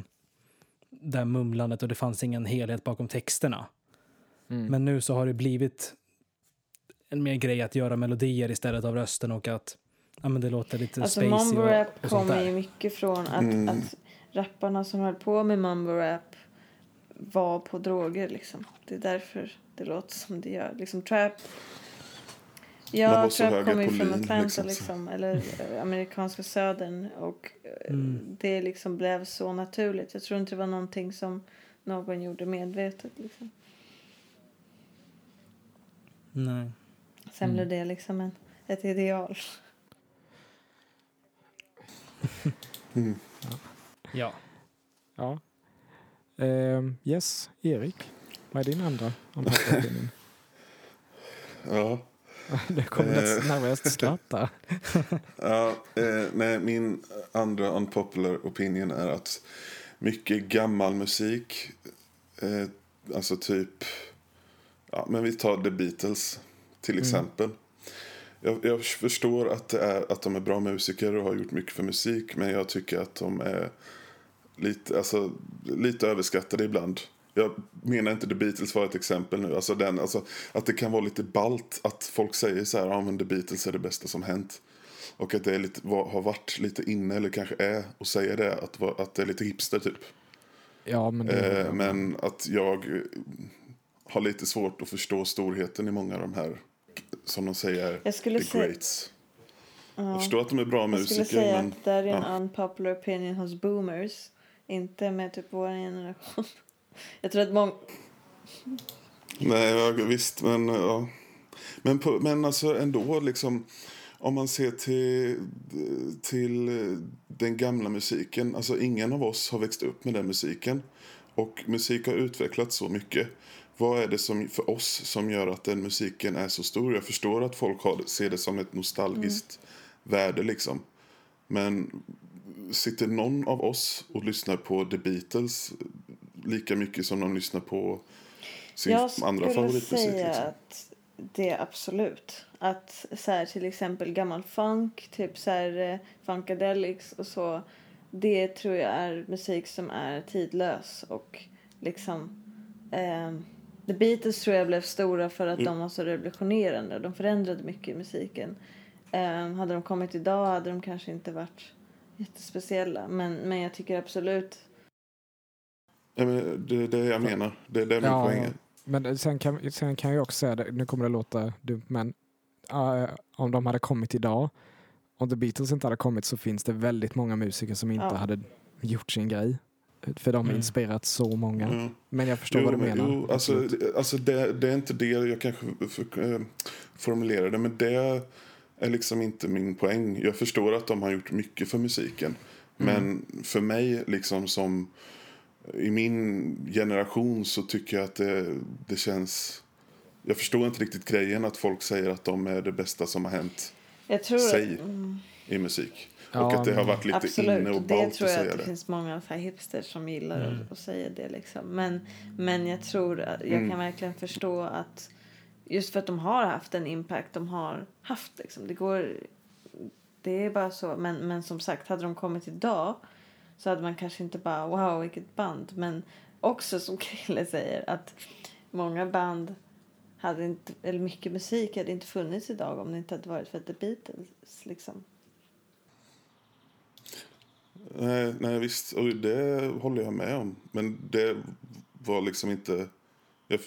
det här mumlandet och det fanns ingen helhet bakom texterna. Mm. Men nu så har det blivit en mer grej att göra melodier istället av rösten och att ja, men det låter lite Alltså spacey mumble rap och kommer ju mycket från att, Mm. att rapparna som höll på med mumble rap var på droger liksom. Det är därför det låter som det gör. Liksom trap. Ja, trap kommer ju från Atlanta liksom, liksom, eller eh, amerikanska södern och eh, Mm. det liksom blev så naturligt. Jag tror inte det var någonting som någon gjorde medvetet liksom. Nej. Sen Mm. blev det liksom en, ett ideal. Mm. Ja. Ja. Ehm, yes, Erik. Vad är din andra opinion? Ja. Det kom Eh. ett nervöst skratt där. Ja, eh, nej, min andra unpopular opinion är att mycket gammal musik, eh, alltså typ, ja men vi tar The Beatles till Mm. Jag, jag förstår att, det är, att de är bra musiker och har gjort mycket för musik. Men jag tycker att de är lite, alltså, lite överskattade ibland. Jag menar inte The Beatles var ett exempel nu. Alltså den, alltså, att det kan vara lite balt att folk säger så här, ja men The Beatles är det bästa som hänt. Och att det är lite, har varit lite inne, eller kanske är, och säga det, att, att det är lite hipster typ. Ja, men, det, Eh, men att jag har lite svårt att förstå storheten i många av de här, som de säger, Jag skulle the greats. Jag förstår att de är bra Jag skulle musiker, säga men att en ja. unpopular opinion hos boomers. Inte med typ vår generation. Jag tror att många... Nej, ja, visst, men ja. Men, på, men alltså ändå liksom, om man ser till, till den gamla musiken, alltså ingen av oss har växt upp med den musiken. Och musik har utvecklats så mycket. Vad är det som, för oss som gör att den musiken är så stor? Jag förstår att folk har, ser det som ett nostalgiskt värde liksom. Men sitter någon av oss och lyssnar på The Beatles lika mycket som de lyssnar på sin Jag andra skulle favoritmusik? säga Liksom? att det är absolut. Att så här, till exempel gammal funk, typ så här eh, funkadelics och så. Det tror jag är musik som är tidlös och liksom ehm, The Beatles tror jag blev stora för att Mm. de var så revolutionerande. De förändrade mycket i musiken. Ehm, hade de kommit idag hade de kanske inte varit jättespeciella. Men, men jag tycker absolut Ja, men det är det jag menar. Det är det min Ja, poäng är. Men sen kan, sen kan jag också säga, det, nu kommer det låta dumt, men eh, om de hade kommit idag, om The Beatles inte hade kommit så finns det väldigt många musiker som inte Ja. hade gjort sin grej. För de har Mm. inspirerat så många. Mm. Men jag förstår Jo, vad du men- menar. Jo, alltså, alltså det, det är inte det jag kanske för, eh, formulerar det, men det är liksom inte min poäng. Jag förstår att de har gjort mycket för musiken. Mm. Men för mig, liksom som i min generation så tycker jag att det, det känns... Jag förstår inte riktigt grejen att folk säger att de är det bästa som har hänt Jag tror Säg. att, mm, i musik. Ja, och att det har varit lite absolut. inne och det ballt tror att jag säga att det, det. finns många så här hipsters som gillar Mm. att, att säga det. Liksom. Men, men jag tror att jag Mm. kan verkligen förstå att just för att de har haft den impact de har haft. Liksom. Det går... Det är bara så. Men, men som sagt, hade de kommit idag så hade man kanske inte bara wow vilket band. Men också som Krille säger att många band hade inte, eller mycket musik hade inte funnits idag om det inte hade varit för The Beatles. Liksom. Nej, nej visst, och det håller jag med om. Men det var liksom inte jag,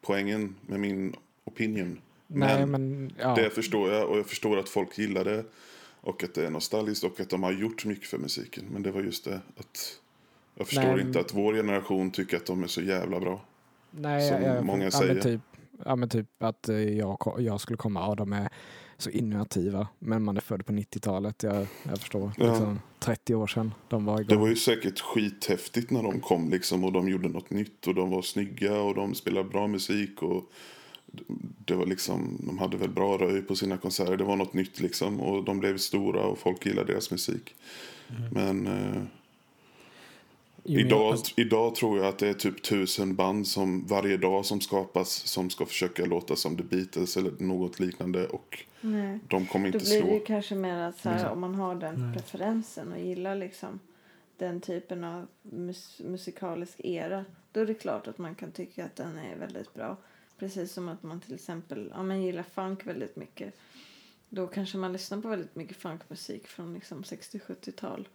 poängen med min opinion. Nej, men men ja. det förstår jag och jag förstår att folk gillar det. Och att det är nostalgiskt och att de har gjort mycket för musiken. Men det var just det att jag förstår Nej, inte att vår generation tycker att de är så jävla bra. Nej, som jag, jag, många ja, säger. Typ, ja, men typ att eh, jag, jag skulle komma, ja de är så innovativa, men man är född på 90-talet, jag, jag förstår. Ja. Liksom, 30 år sedan de var igång. Det var ju säkert skithäftigt när de kom liksom och de gjorde något nytt och de var snygga och de spelade bra musik och det var liksom, de hade väl bra röj på sina konserter. Det var något nytt liksom och de blev stora och folk gillade deras musik. Men eh, men idag, idag tror jag att det är typ tusen band som varje dag som skapas som ska försöka låta som The Beatles eller något liknande och Nej. de kommer Då inte blir det kanske mer att så här, Mm. om man har den Nej. preferensen och gillar liksom den typen av mus musikalisk era. Då är det klart att man kan tycka att den är väldigt bra. Precis som att man till exempel ja, man gillar funk väldigt mycket. Då kanske man lyssnar på väldigt mycket funkmusik från liksom 60-70-tal.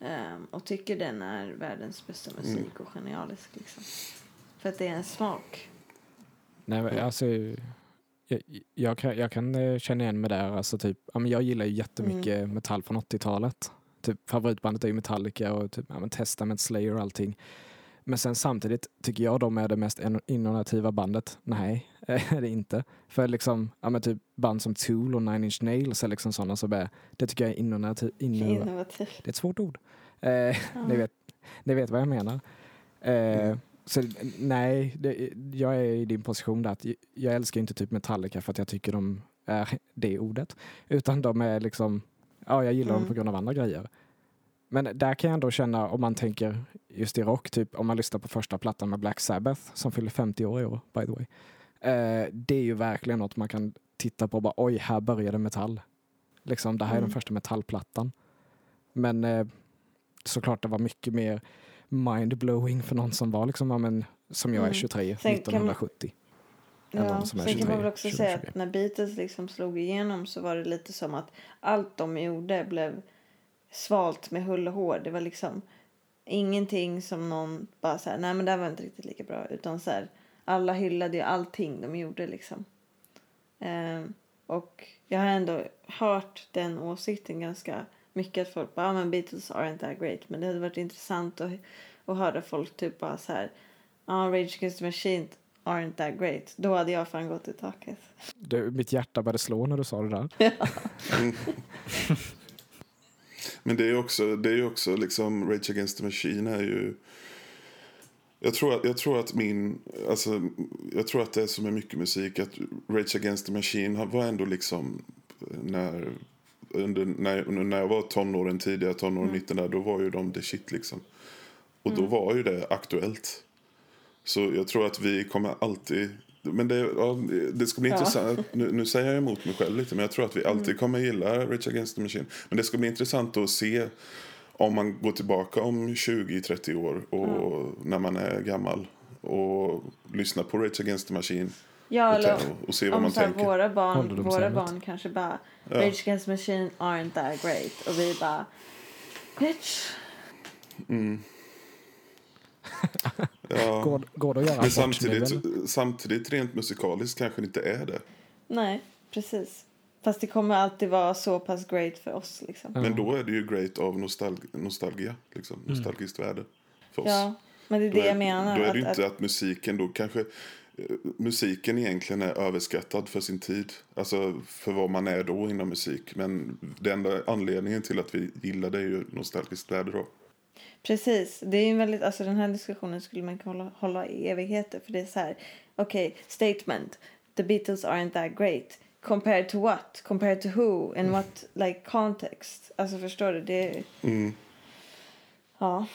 Ehm, och tycker den är världens bästa musik Mm. och genialisk. Liksom. För att det är en smak. Nej, men alltså, jag, jag, kan, jag kan eh, känna igen mig där. Alltså, typ, jag gillar ju jättemycket Mm. metall från 80-talet. Typ, favoritbandet är ju Metallica och typ, ja, men Testament, Slayer och allting. Men sen samtidigt tycker jag de är det mest in- innovativa bandet. Nej, är det inte. För liksom, ja, men typ band som Tool och Nine Inch Nails är liksom sådana som är, det tycker jag är innovativ, innov- Innovativ. det är ett svårt ord. Eh, ni, vet, ni vet vad jag menar. Eh, så nej, det, jag är i din position där att jag älskar inte typ Metallica för att jag tycker de är det ordet. Utan de är liksom, ja jag gillar dem Mm. på grund av andra grejer. Men där kan jag ändå känna, om man tänker just i rock, typ om man lyssnar på första plattan med Black Sabbath som fyller 50 år i år, by the way. Eh, det är ju verkligen något man kan tittar på och bara oj, här började metall. Liksom, det här är Mm. den första metallplattan. Men eh, såklart det var mycket mer mind-blowing för någon som var liksom, ja, men, som jag är Mm. 23, Sen kan man- 1970. än Ja, sen kan man 23, väl också 20, säga 20. att när Beatles liksom slog igenom så var det lite som att allt de gjorde blev svalt med hull och hår. Det var liksom ingenting som någon bara så här, nej men det var inte riktigt lika bra. Utan så här, alla hyllade ju allting de gjorde liksom. Ehm, och jag har ändå hört den åsikten ganska mycket att folk bara, ja men Beatles aren't that great. Men det hade varit intressant att, att höra folk typ bara så här, ja Rage Against the Machine aren't that great. Då hade jag fan gått i taket. Du, mitt hjärta började slå när du sa det där. Men det är ju också, det är också liksom Rage Against the Machine är ju... Jag tror, att, jag tror att min, alltså, jag tror att det är som med mycket musik att Rage Against the Machine var ändå liksom när, under, när, när jag var tonåren, tidiga tonåren, mitten där, då var ju de the shit liksom. Och då var ju det aktuellt. Så jag tror att vi kommer alltid... Men det, ja, det ska bli Ja. intressant. Nu, nu säger jag emot mig själv lite, men jag tror att vi alltid kommer gilla Rage Against the Machine. Men det ska bli intressant att se om man går tillbaka om 20-30 år och när man är gammal och lyssnar på Rage Against the Machine Ja, och, eller ta- och se vad om man tänker. våra barn, våra barn kanske bara Rage Against Machine aren't that great. Och vi bara bitch. Ja. Går, går det att göra Men samtidigt, samtidigt rent musikaliskt kanske det inte är det. Nej, precis. Fast det kommer alltid vara så pass great för oss liksom. Men då är det ju great av nostalg nostalgia, liksom, nostalgiskt värde för oss. Ja, men det är Då det är- jag menar. Då är det ju att, inte att, att musiken då kanske... Musiken egentligen är överskattad för sin tid. Alltså för vad man är då inom musik. Men den enda anledningen till att vi gillar det är ju nostalgiskt värde då. precis. Det är ju en väldigt, alltså den här diskussionen skulle man kunna hålla, hålla i evigheter. För det är så här, okej, statement. The Beatles aren't that great. Compared to what? Compared to who? In what like context? Alltså förstår du? Det är, Mm. ja.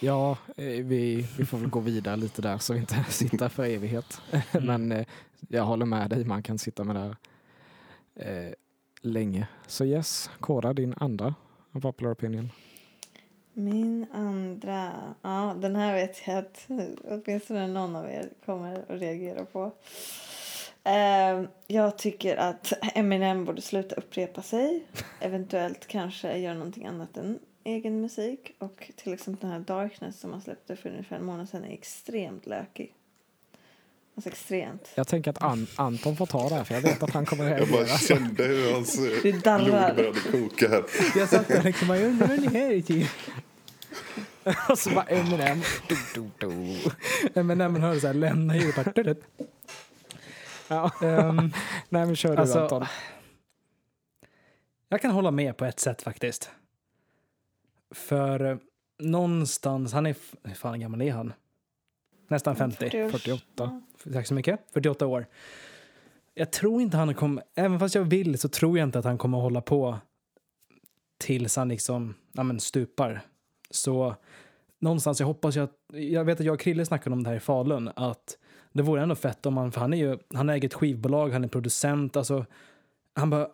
Ja, eh, vi, vi får väl gå vidare lite där så vi inte sitter för evighet. Men eh, jag håller med dig, man kan sitta med det här eh, länge. Så yes, Kora, din andra popular opinion. Min andra... Ja, den här vet jag att åtminstone någon av er kommer att reagera på. Ehm, jag tycker att Eminem borde sluta upprepa sig. Eventuellt kanske göra någonting annat än egen musik. Och till exempel den här Darkness som han släppte för ungefär en månad sedan är extremt lökig. Alltså extremt. Jag tänker att An Anton får ta det här för jag vet att han kommer Jag bara reagera. kände hur hans eh, blod började koka här. Jag satt där liksom, jag undrar vad ni här är till. Och så bara Eminem. Du, du, du. Nej, Men när man hör så här, lämna tudet. Ja. Ehm, Nej men kör du Alltså- Anton. Jag kan hålla med på ett sätt faktiskt. För eh, någonstans, han är, hur fan gammal är han? Nästan 50. 40 års- 48. Tack så mycket. 48 år. Jag tror inte han kommer, även fast jag vill så tror jag inte att han kommer hålla på tills han liksom, ja men stupar. Så någonstans, jag hoppas ju att, jag vet att jag och Krille snackade om det här i Falun, att det vore ändå fett om han, för han är ju, han äger ett skivbolag, han är producent, alltså han bara,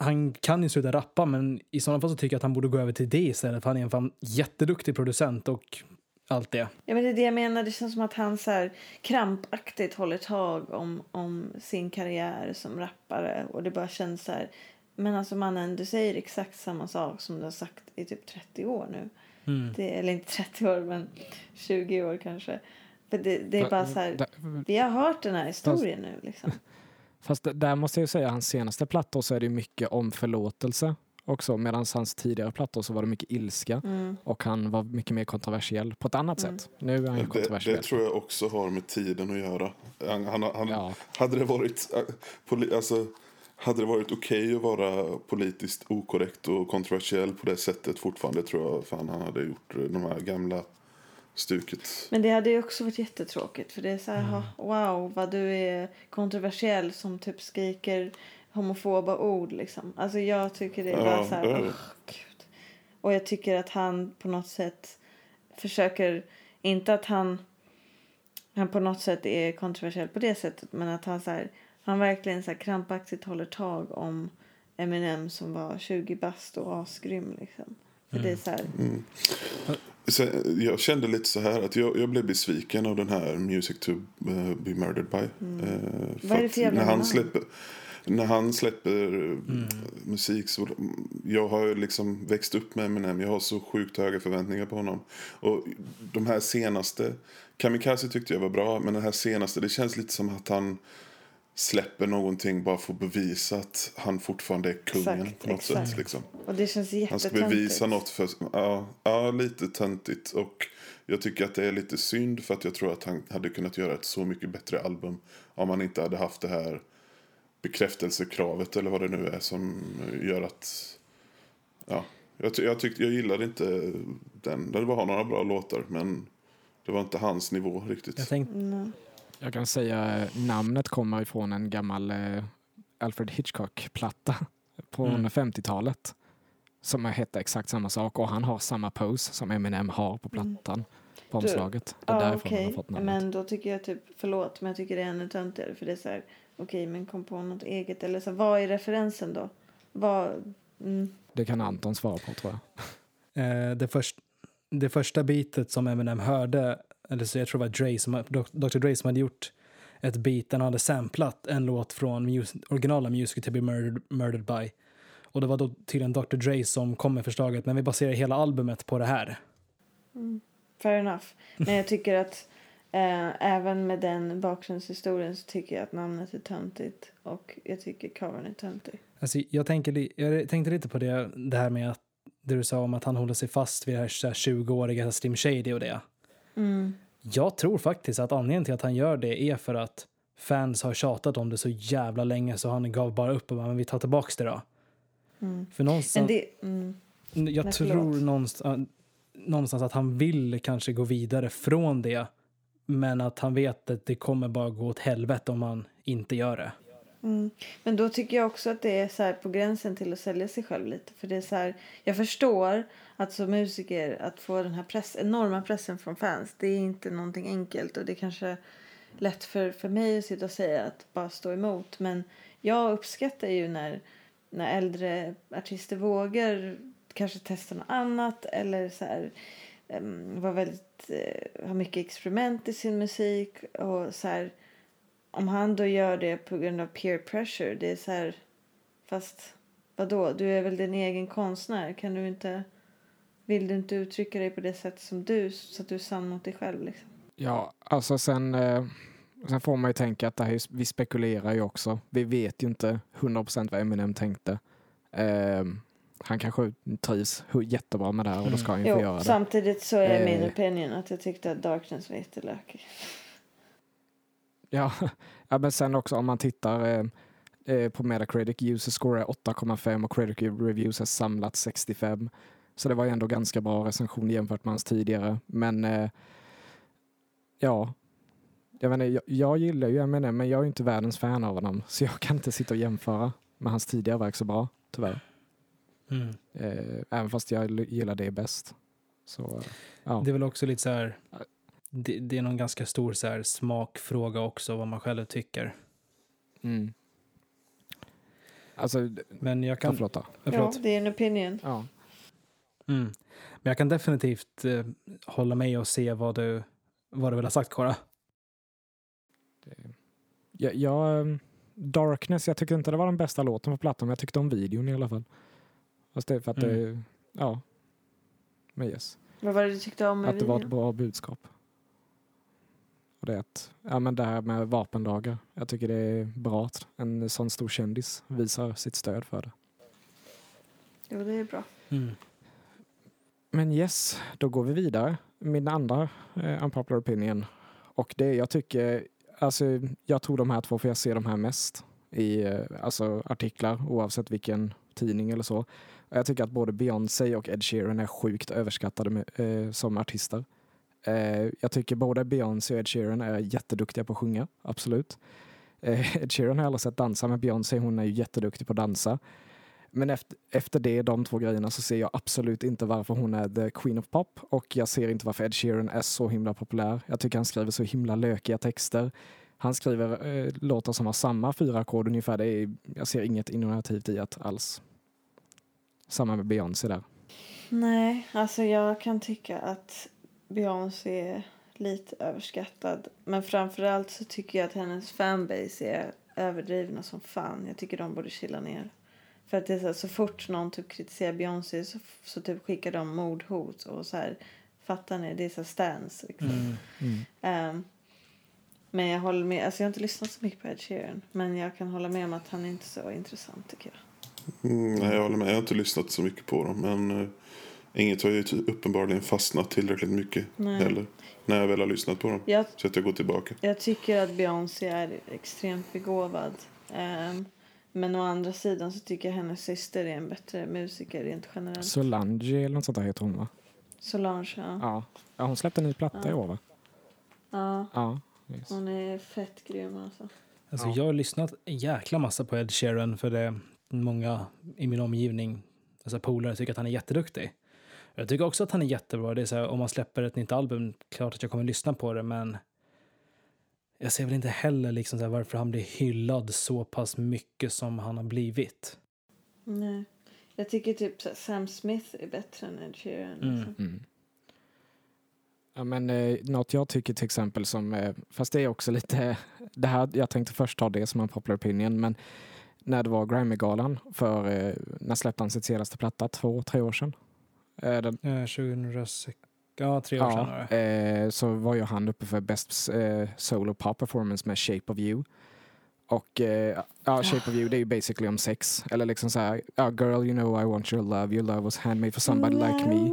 han kan ju sluta rappa men i sådana fall så tycker jag att han borde gå över till det istället för han är en fan jätteduktig producent och allt det. Ja, men det är det jag menar. Det känns som att han så här krampaktigt håller tag om, om sin karriär som rappare. Och det bara känns så här. Men alltså mannen, du säger exakt samma sak som du har sagt i typ 30 år nu. Mm. Det, eller inte 30 år, men 20 år kanske. För det, det är bara så här. Vi har hört den här historien nu liksom. Fast där måste jag säga, hans senaste plattor så är det mycket om förlåtelse också. Medan hans tidigare plattor så var det mycket ilska. Mm. Och han var mycket mer kontroversiell på ett annat Mm. sätt. Nu är han ju Det, kontroversiell. det tror jag också har med tiden att göra. Han, han, han, Ja. Hade det varit, äh, alltså, hade det varit okej att vara politiskt okorrekt och kontroversiell på det sättet fortfarande tror jag fan han hade gjort eh, de här gamla stuket. Men det hade ju också varit jättetråkigt. För det är så här, "Ha, wow vad du är kontroversiell som typ skriker homofoba ord liksom. Alltså jag tycker det är Ja, så här, det. "Åh, gud. Och jag tycker att han på något sätt försöker, inte att han, han på något sätt är kontroversiell på det sättet. Men att han så här, han verkligen så här krampaktigt håller tag om Eminem som var 20 bast och asgrym. Liksom. För det är så här, Mm. Sen, jag kände lite så här att jag, jag blev besviken av den här Music to eh, be murdered by. Eh, Vad är det för jävla när han släpper när han släpper eh, musik så jag har ju liksom växt upp med Eminem. Jag har så sjukt höga förväntningar på honom. Och de här senaste Kamikaze tyckte jag var bra men den här senaste det känns lite som att han släpper någonting bara för att bevisa att han fortfarande är kungen Exakt, på något exakt. sätt liksom. och det känns Han ska bevisa något för... Ja, ja, lite töntigt. Och jag tycker att det är lite synd för att jag tror att han hade kunnat göra ett så mycket bättre album om han inte hade haft det här bekräftelsekravet eller vad det nu är som gör att... Ja, jag, ty- jag, tyckte, jag gillade inte den. Det var några bra låtar men det var inte hans nivå riktigt. Jag tänkte, Mm. Jag kan säga eh, namnet kommer ifrån en gammal eh, Alfred Hitchcock-platta på Mm. 50-talet. Som hette exakt samma sak och han har samma pose som Eminem har på plattan. På Mm. Du- omslaget. Det är Ja, därifrån han okej. har fått namnet. Men då tycker jag typ, förlåt, men jag tycker det är ännu töntigare. För det är så här, okej, men kom på något eget. Eller så, vad är referensen då? Vad, mm, Det kan Anton svara på tror jag. eh, det, först, det första bitet som Eminem hörde, eller så jag tror det var Dre som, Dr. Dre som hade gjort ett beat där han hade samplat en låt från mus, originala Music to be murdered, murdered by. Och det var då tydligen Dr. Dre som kom med förslaget, men vi baserar hela albumet på det här. fair enough. Men jag tycker att eh, även med den bakgrundshistorien så tycker jag att namnet är töntigt. Och jag tycker covern är töntig. Alltså, jag, tänker, jag tänkte lite på det, det här med att det du sa om att han håller sig fast vid det här 20-åriga Slim Shady och det. Mm. Jag tror faktiskt att anledningen till att han gör det är för att fans har tjatat om det så jävla länge så han gav bara upp och bara, men vi tar tillbaks det då. Mm. För någonstans, det, mm, jag Nej, tror någonstans, någonstans att han vill kanske gå vidare från det. Men att han vet att det kommer bara gå åt helvete om han inte gör det mm. Men då tycker jag också att det är så här på gränsen till att sälja sig själv lite. För det är så här, jag förstår att som musiker att få den här press, enorma pressen från fans. Det är inte någonting enkelt och det är kanske lätt för, för mig att sitta och säga att bara stå emot. Men jag uppskattar ju när, när äldre artister vågar kanske testa något annat eller så här um, väldigt, uh, ha mycket experiment i sin musik och så här om han då gör det på grund av peer pressure, det är så här, fast vadå, du är väl din egen konstnär, kan du inte, vill du inte uttrycka dig på det sätt som du, så att du är sann mot dig själv liksom? Ja, alltså sen, eh, sen får man ju tänka att det här, är- vi spekulerar ju också. Vi vet ju inte 100% vad Eminem tänkte. Eh, han kanske trivs jättebra med det här och då ska han ju få göra Jo, det. samtidigt så är min Eh. opinion att jag tyckte att Darkness var jättelökig. Ja, ja, men sen också om man tittar eh, eh, på Metacritic, user score är 8,5 och Critic Reviews är samlat 65. Så det var ju ändå ganska bra recension jämfört med hans tidigare. Men eh, ja, jag, inte, jag, jag gillar ju Eminem men jag är ju inte världens fan av honom. Så jag kan inte sitta och jämföra med hans tidigare verk så bra, tyvärr. Mm. Eh, även fast jag gillar det bäst. Så eh, ja. Det är väl också lite så här, det, det är någon ganska stor så här smakfråga också vad man själv tycker. Mm. Alltså, Men jag ja, kan, förlåt ja, det är en opinion. Ja. Mm. Men jag kan definitivt eh, hålla med och se vad du, vad du vill ha sagt Cora. Jag, jag, ehm, Darkness, jag tyckte inte det var den bästa låten på plattan, men jag tyckte om videon i alla fall. Fast det är för att det, ja. Men yes. Vad var det du tyckte om med Att det var ett videon? bra budskap. Och det är att, ja men det här med vapenlagar. Jag tycker det är bra att en sån stor kändis visar sitt stöd för det. Jo, det är bra. Mm. Men yes, då går vi vidare. Min andra eh, unpopular opinion. Och det jag tycker, alltså jag tror de här två, för jag ser de här mest i eh, alltså, artiklar oavsett vilken tidning eller så. Jag tycker att både Beyoncé och Ed Sheeran är sjukt överskattade med, eh, som artister. Eh, jag tycker både Beyoncé och Ed Sheeran är jätteduktiga på att sjunga, absolut. Eh, Ed Sheeran har jag aldrig sett dansa, men Beyoncé hon är ju jätteduktig på att dansa. Men efter, efter det, de två grejerna, så ser jag absolut inte varför hon är the queen of pop och jag ser inte varför Ed Sheeran är så himla populär. Jag tycker han skriver så himla lökiga texter. han skriver eh, låtar som har samma fyra ackord ungefär. Det är, jag ser inget innovativt i att alls. Samma med Beyoncé där. Nej, alltså jag kan tycka att Beyoncé är lite överskattad. Men framförallt så tycker jag att hennes fanbase är överdrivna som fan. Jag tycker de borde chilla ner. För att det är så, här, så fort någon typ kritiserar Beyoncé så, så typ skickar de mordhot och så här. Fattar ni? Det är så stans liksom. Mm. Ehm, men jag håller med. Alltså jag har inte lyssnat så mycket på Ed Sheeran. Men jag kan hålla med om att han är inte så intressant tycker jag. Mm, nej, jag håller med. Jag har inte lyssnat så mycket på dem. Men eh, inget har ju uppenbarligen fastnat tillräckligt mycket Nej. heller. När jag väl har lyssnat på dem. Jag, Så att jag går tillbaka. jag tycker att Beyoncé är extremt begåvad. Ehm, men å andra sidan så tycker jag hennes syster är en bättre musiker rent generellt. Solange eller något sånt där heter hon va? Solange, ja. Ja. ja hon släppte en ny platta Ja. i år va? ja. Ja. Yes. Hon är fett grym alltså. Alltså, Ja. Jag har lyssnat en jäkla massa på Ed Sheeran för det är många i min omgivning, alltså polare, tycker att han är jätteduktig. Jag tycker också att han är jättebra. Det är så här, om man släpper ett nytt album, klart att jag kommer lyssna på det, men jag ser väl inte heller liksom så här varför han blir hyllad så pass mycket som han har blivit. Nej. Jag tycker typ så här, Sam Smith är bättre än Ed Sheeran. Mm. Liksom. Mm. Ja, men eh, något jag tycker till exempel som, eh, fast det är också lite, det här, jag tänkte först ta det som en popular opinion, men när det var Grammy-galan för, eh, när släppte han sitt senaste platta? Två, tre år sedan? Eh, den, Eh, 2006, ja tre år ja, det. eh, så var ju han uppe för Best eh, Solo Pop Performance med Shape of You. Och eh, ja, Shape of You det är ju basically om sex. Eller liksom så här, ja, girl you know I want your love, your love was handmade for somebody like me.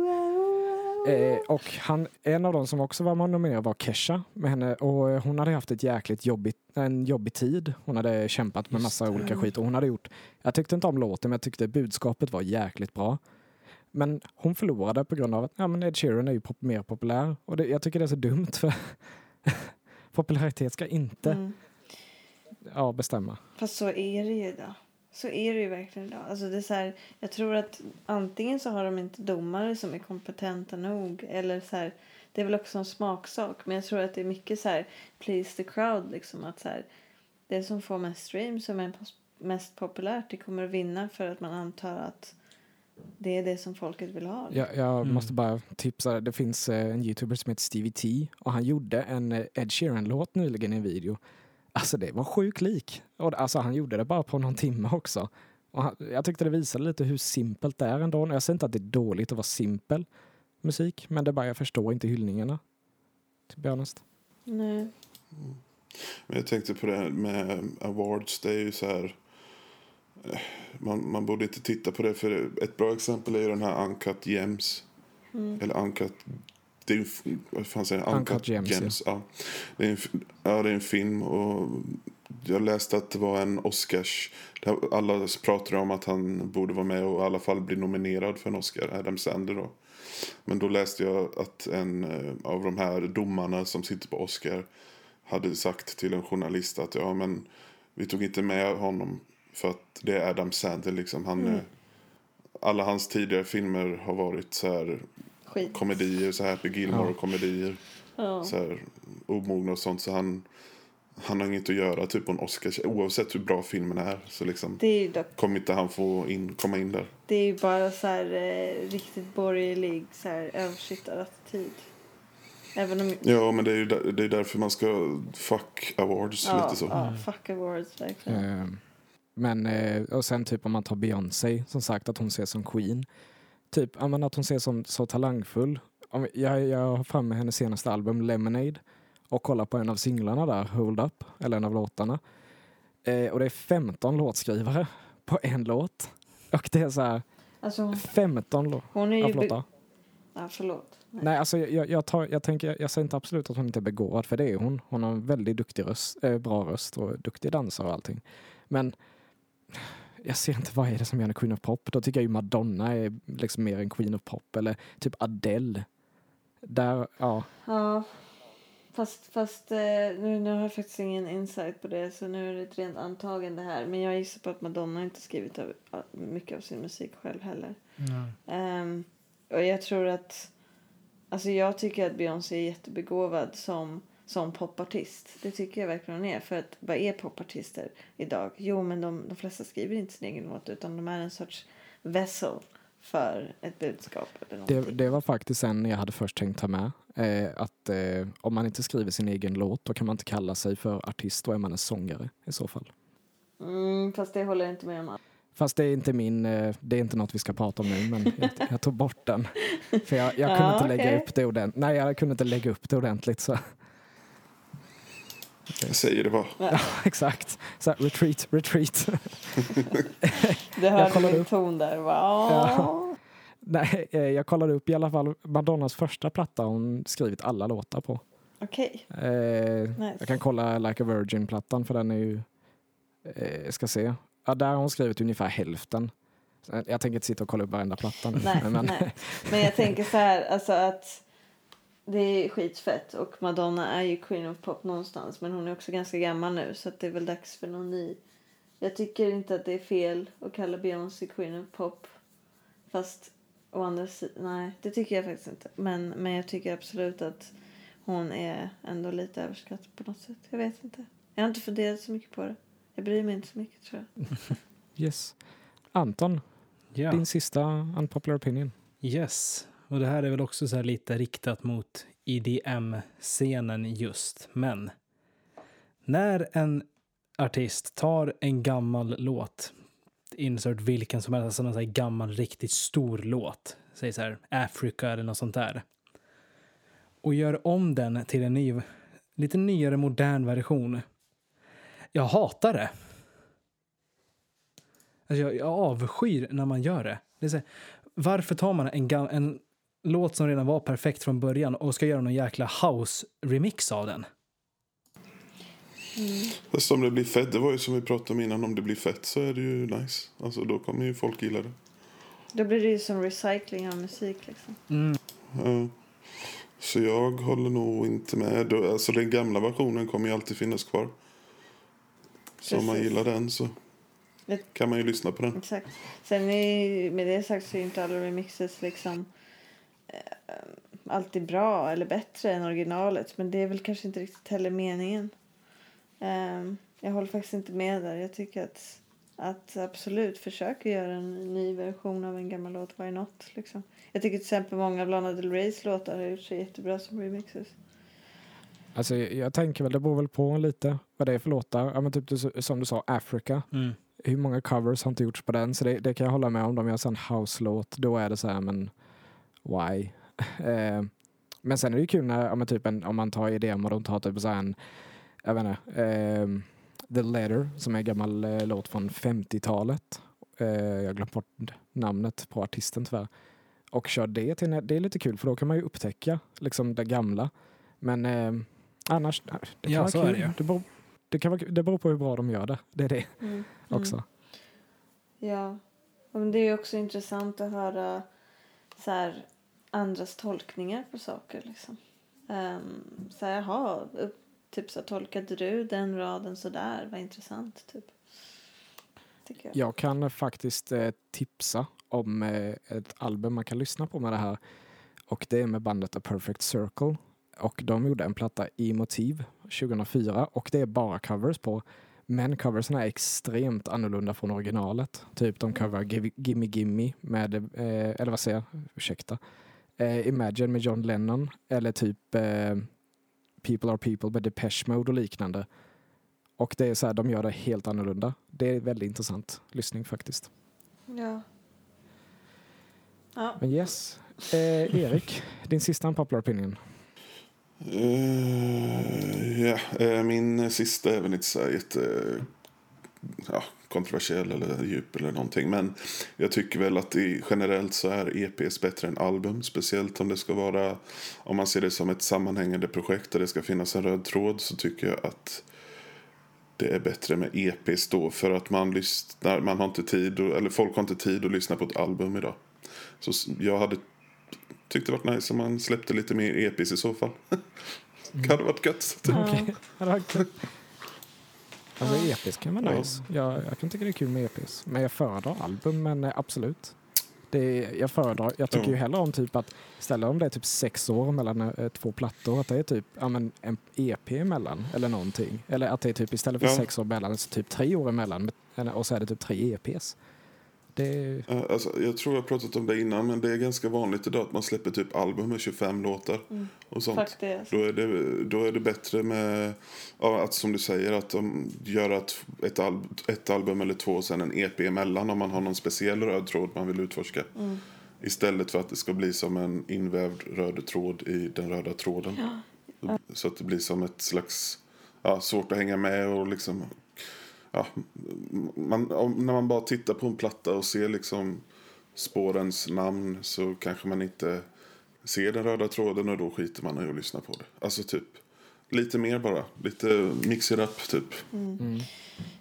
Eh, och han, en av dem som också var nominerad var Kesha med henne och eh, hon hade haft ett jäkligt jobbigt, en jobbig tid. Hon hade kämpat med massa olika skit och hon hade gjort, jag tyckte inte om låten men jag tyckte budskapet var jäkligt bra. Men hon förlorade på grund av att ja, men Ed Sheeran är ju pop, mer populär och det, jag tycker det är så dumt för popularitet ska inte Mm. ja, bestämma. Fast så är det ju idag. Så är det ju verkligen idag. Alltså det är så här, jag tror att antingen så har de inte domare som är kompetenta nog eller så här, det är väl också en smaksak. Men jag tror att det är mycket så här please the crowd liksom att så här, det som får mest streams som är mest populärt det kommer att vinna för att man antar att det är det som folket vill ha. Jag, jag Mm. måste bara tipsa, det finns eh, en youtuber som heter Stevie T och han gjorde en eh, Ed Sheeran-låt nyligen i en video. Alltså det var sjukt lik. Och, alltså han gjorde det bara på någon timme också. Och han, jag tyckte det visade lite hur simpelt det är ändå. Jag säger inte att det är dåligt att vara simpel musik, men det är bara jag förstår inte hyllningarna. To be honest. Nej. Men jag tänkte på det här med awards. Det är ju så här. Man, man borde inte titta på det. För ett bra exempel är ju den här Uncut Gems. Mm. Eller Uncut... Det är f- vad fan säger jag? Uncut Gems, ja. Det är en, ja, det är en film och jag läste att det var en Oscars... Alla pratar om att han borde vara med och i alla fall bli nominerad för en Oscar, Adam Sandler då. Men då läste jag att en eh, av de här domarna som sitter på Oscar hade sagt till en journalist att ja men vi tog inte med honom för att det är Adam Sandler liksom. Han, Mm. eh, Alla hans tidigare filmer har varit så här Skit. komedier, så här Happy Gilmore Ja. Så här omogna och sånt. Så han, han har inget att göra typ på en Oscar. Oavsett hur bra filmen är så liksom Det är dock kommer inte han få in, komma in där. Det är ju bara så här eh, riktigt borgerlig så här översittarattityd. Även om... Ja men det är ju där, det är därför man ska fuck awards ja, lite så. Ja, fuck awards verkligen. Eh, Men, eh, och sen typ om man tar Beyoncé, som sagt att hon ses som queen. Typ, men att hon ses som så talangfull. Jag, jag har framme hennes senaste album Lemonade och kollar på en av singlarna där, Hold Up, eller en av låtarna. Eh, och det är 15 låtskrivare på en låt. Och det är så här, Alltså hon, 15 låtar. hon är Ja, ju... ja, förlåt. Nej. Nej, alltså jag, jag, tar, jag, tänker, jag säger inte absolut att hon inte är begåvad, för det är hon. Hon har en väldigt duktig röst, eh, bra röst och duktig dansare och allting. Men jag ser inte vad är det som gör henne Queen of Pop. Då tycker jag ju Madonna är liksom mer en Queen of Pop, eller typ Adele. Där, ja. Ja. Fast, fast eh, nu, nu har jag faktiskt ingen insight på det så nu är det ett rent antagande här. Men jag gissar på att Madonna inte skrivit av, mycket av sin musik själv heller. Ehm, och jag tror att... Alltså jag tycker att Beyoncé är jättebegåvad som som popartist. Det tycker jag verkligen hon är. För att vad är popartister idag? Jo, men de, de flesta skriver inte sin egen låt utan de är en sorts vessel för ett budskap. Eller Det, det var faktiskt en jag hade först tänkt ta med. Eh, att eh, om man inte skriver sin egen låt då kan man inte kalla sig för artist, då är man en sångare i så fall. Mm, fast det håller jag inte med om. Fast det är inte min, eh, det är inte något vi ska prata om nu, men jag, jag tog bort den. För jag, jag kunde Ja, inte lägga upp det ordentligt. Nej, jag kunde inte lägga upp det ordentligt. Så. Jag säger det bara. Ja, exakt. Så här, retreat, retreat. Du hörde min upp. ton där. Wow. Ja. Nej, eh, jag kollade upp i alla fall Madonnas första platta har hon skrivit alla låtar på. Okej, Eh, nice. Jag kan kolla Like a Virgin-plattan för den är ju, eh, ska se. Ja, där har hon skrivit ungefär hälften. Jag tänker inte sitta och kolla upp varenda platta nu. Nej, men, nej. Men jag tänker så här, alltså att det är skitfett och Madonna är ju Queen of Pop någonstans men hon är också ganska gammal nu så att det är väl dags för någon ny. Jag tycker inte att det är fel att kalla Beyoncé Queen of Pop fast å andra sidan, nej det tycker jag faktiskt inte. Men, men jag tycker absolut att hon är ändå lite överskattad på något sätt. Jag vet inte. Jag har inte funderat så mycket på det. Jag bryr mig inte så mycket tror jag. Yes. Anton, Ja. din sista unpopular opinion. Yes. Och det här är väl också så här lite riktat mot IDM-scenen just. Men när en artist tar en gammal låt, insert vilken som helst, alltså någon så här gammal riktigt stor låt, säg så här Africa eller något sånt där, och gör om den till en ny, lite nyare modern version. Jag hatar det. Alltså jag, jag avskyr när man gör det. det är så här, varför tar man en, en låt som redan var perfekt från början och ska göra någon jäkla house-remix av den? Fast om det blir fett, det var ju som vi pratade om innan, om det blir fett så är det ju nice. Alltså då kommer ju folk gilla det. Då blir det ju som recycling av musik liksom. Ja. Så jag håller nog inte med. Alltså den gamla versionen kommer ju alltid finnas kvar. Så om man Precis. gillar den så kan man ju lyssna på den. Exakt. Sen är, med det sagt så är inte alla remixes liksom eh, alltid bra eller bättre än originalet. Men det är väl kanske inte riktigt heller meningen. Ehm, jag håller faktiskt inte med där. Jag tycker att, att absolut försöka göra en ny version av en gammal låt. Why not? Liksom. Jag tycker till exempel många av Lana Del Reys låtar har gjort sig jättebra som remixes. Alltså, jag, jag tänker väl, det beror väl på lite vad det är för låtar. Ja, men typ du, som du sa, Africa. Mm. Hur många covers har inte gjorts på den? Så det, det kan jag hålla med om. De gör en house-låt, då är det så här, men why? eh, men sen är det ju kul när, men typ en, om man tar idén och de tar typ så här en, jag vet inte, ehm, The Letter som är en gammal eh, låt från 50-talet. Eh, jag har glömt bort namnet på artisten tyvärr. Och kör det till, det är lite kul för då kan man ju upptäcka liksom det gamla. Men eh, annars, det kan Ja, vara så kul. är det ju. Det beror, det, kan vara, det beror på hur bra de gör det. Det är det Mm. också. Mm. Ja. Men det är också intressant att höra så här, andras tolkningar på saker. Liksom. Um, så här, jaha, upp- typ så tolkade du den raden så där? Vad intressant, typ. Tycker jag. Jag kan faktiskt eh, tipsa om eh, ett album man kan lyssna på med det här. Och det är med bandet A Perfect Circle. Och de gjorde en platta i motiv 2004 och det är bara covers på. Men coversen är extremt annorlunda från originalet. Typ de coverar Gimme Gimme med, eh, eller vad säger jag, ursäkta. Eh, Imagine med John Lennon eller typ eh, People Are People med Depeche Mode och liknande. Och det är så här, de gör det helt annorlunda. Det är väldigt intressant lyssning faktiskt. Ja. Ja. Men yes. Eh, Erik, din sista unpopular opinion. Eh, ja, eh, min sista är väl inte så här jätte ja, kontroversiell eller djup eller någonting. Men jag tycker väl att i, generellt så är EPs bättre än album. Speciellt om det ska vara, om man ser det som ett sammanhängande projekt där det ska finnas en röd tråd så tycker jag att det är bättre med EPs då för att man lyssnar, man har inte tid, eller folk har inte tid att lyssna på ett album idag. Så jag hade tyckt det varit nice om man släppte lite mer EPs i så fall. kan det varit gött. Typ. Ja, det var kul. Alltså. EPs kan vara nice. Jag, jag kan tycka det är kul med EPs. Men jag föredrar album, men eh, absolut. Det är, jag föredrar, jag tycker ju hellre om typ att istället om det är typ sex år mellan eh, två plattor, att det är typ ja, men en EP emellan eller någonting. Eller att det är typ istället för Ja. sex år mellan, så typ tre år emellan och så är det typ tre EPs. Det, Ja, Alltså, jag tror jag har pratat om det innan, men det är ganska vanligt idag att man släpper typ album med 25 låtar och sånt. Då är, det, då är det bättre med, ja, att som du säger, att de gör ett, ett, al- ett album eller två och sen en EP emellan om man har någon speciell röd tråd man vill utforska. Mm. Istället för att det ska bli som en invävd röd tråd i den röda tråden. Så att det blir som ett slags, ja, svårt att hänga med och liksom, ja, man, när man bara tittar på en platta och ser liksom spårens namn så kanske man inte ser den röda tråden och då skiter man i att lyssna på det. Alltså typ lite mer bara, lite mix it up typ.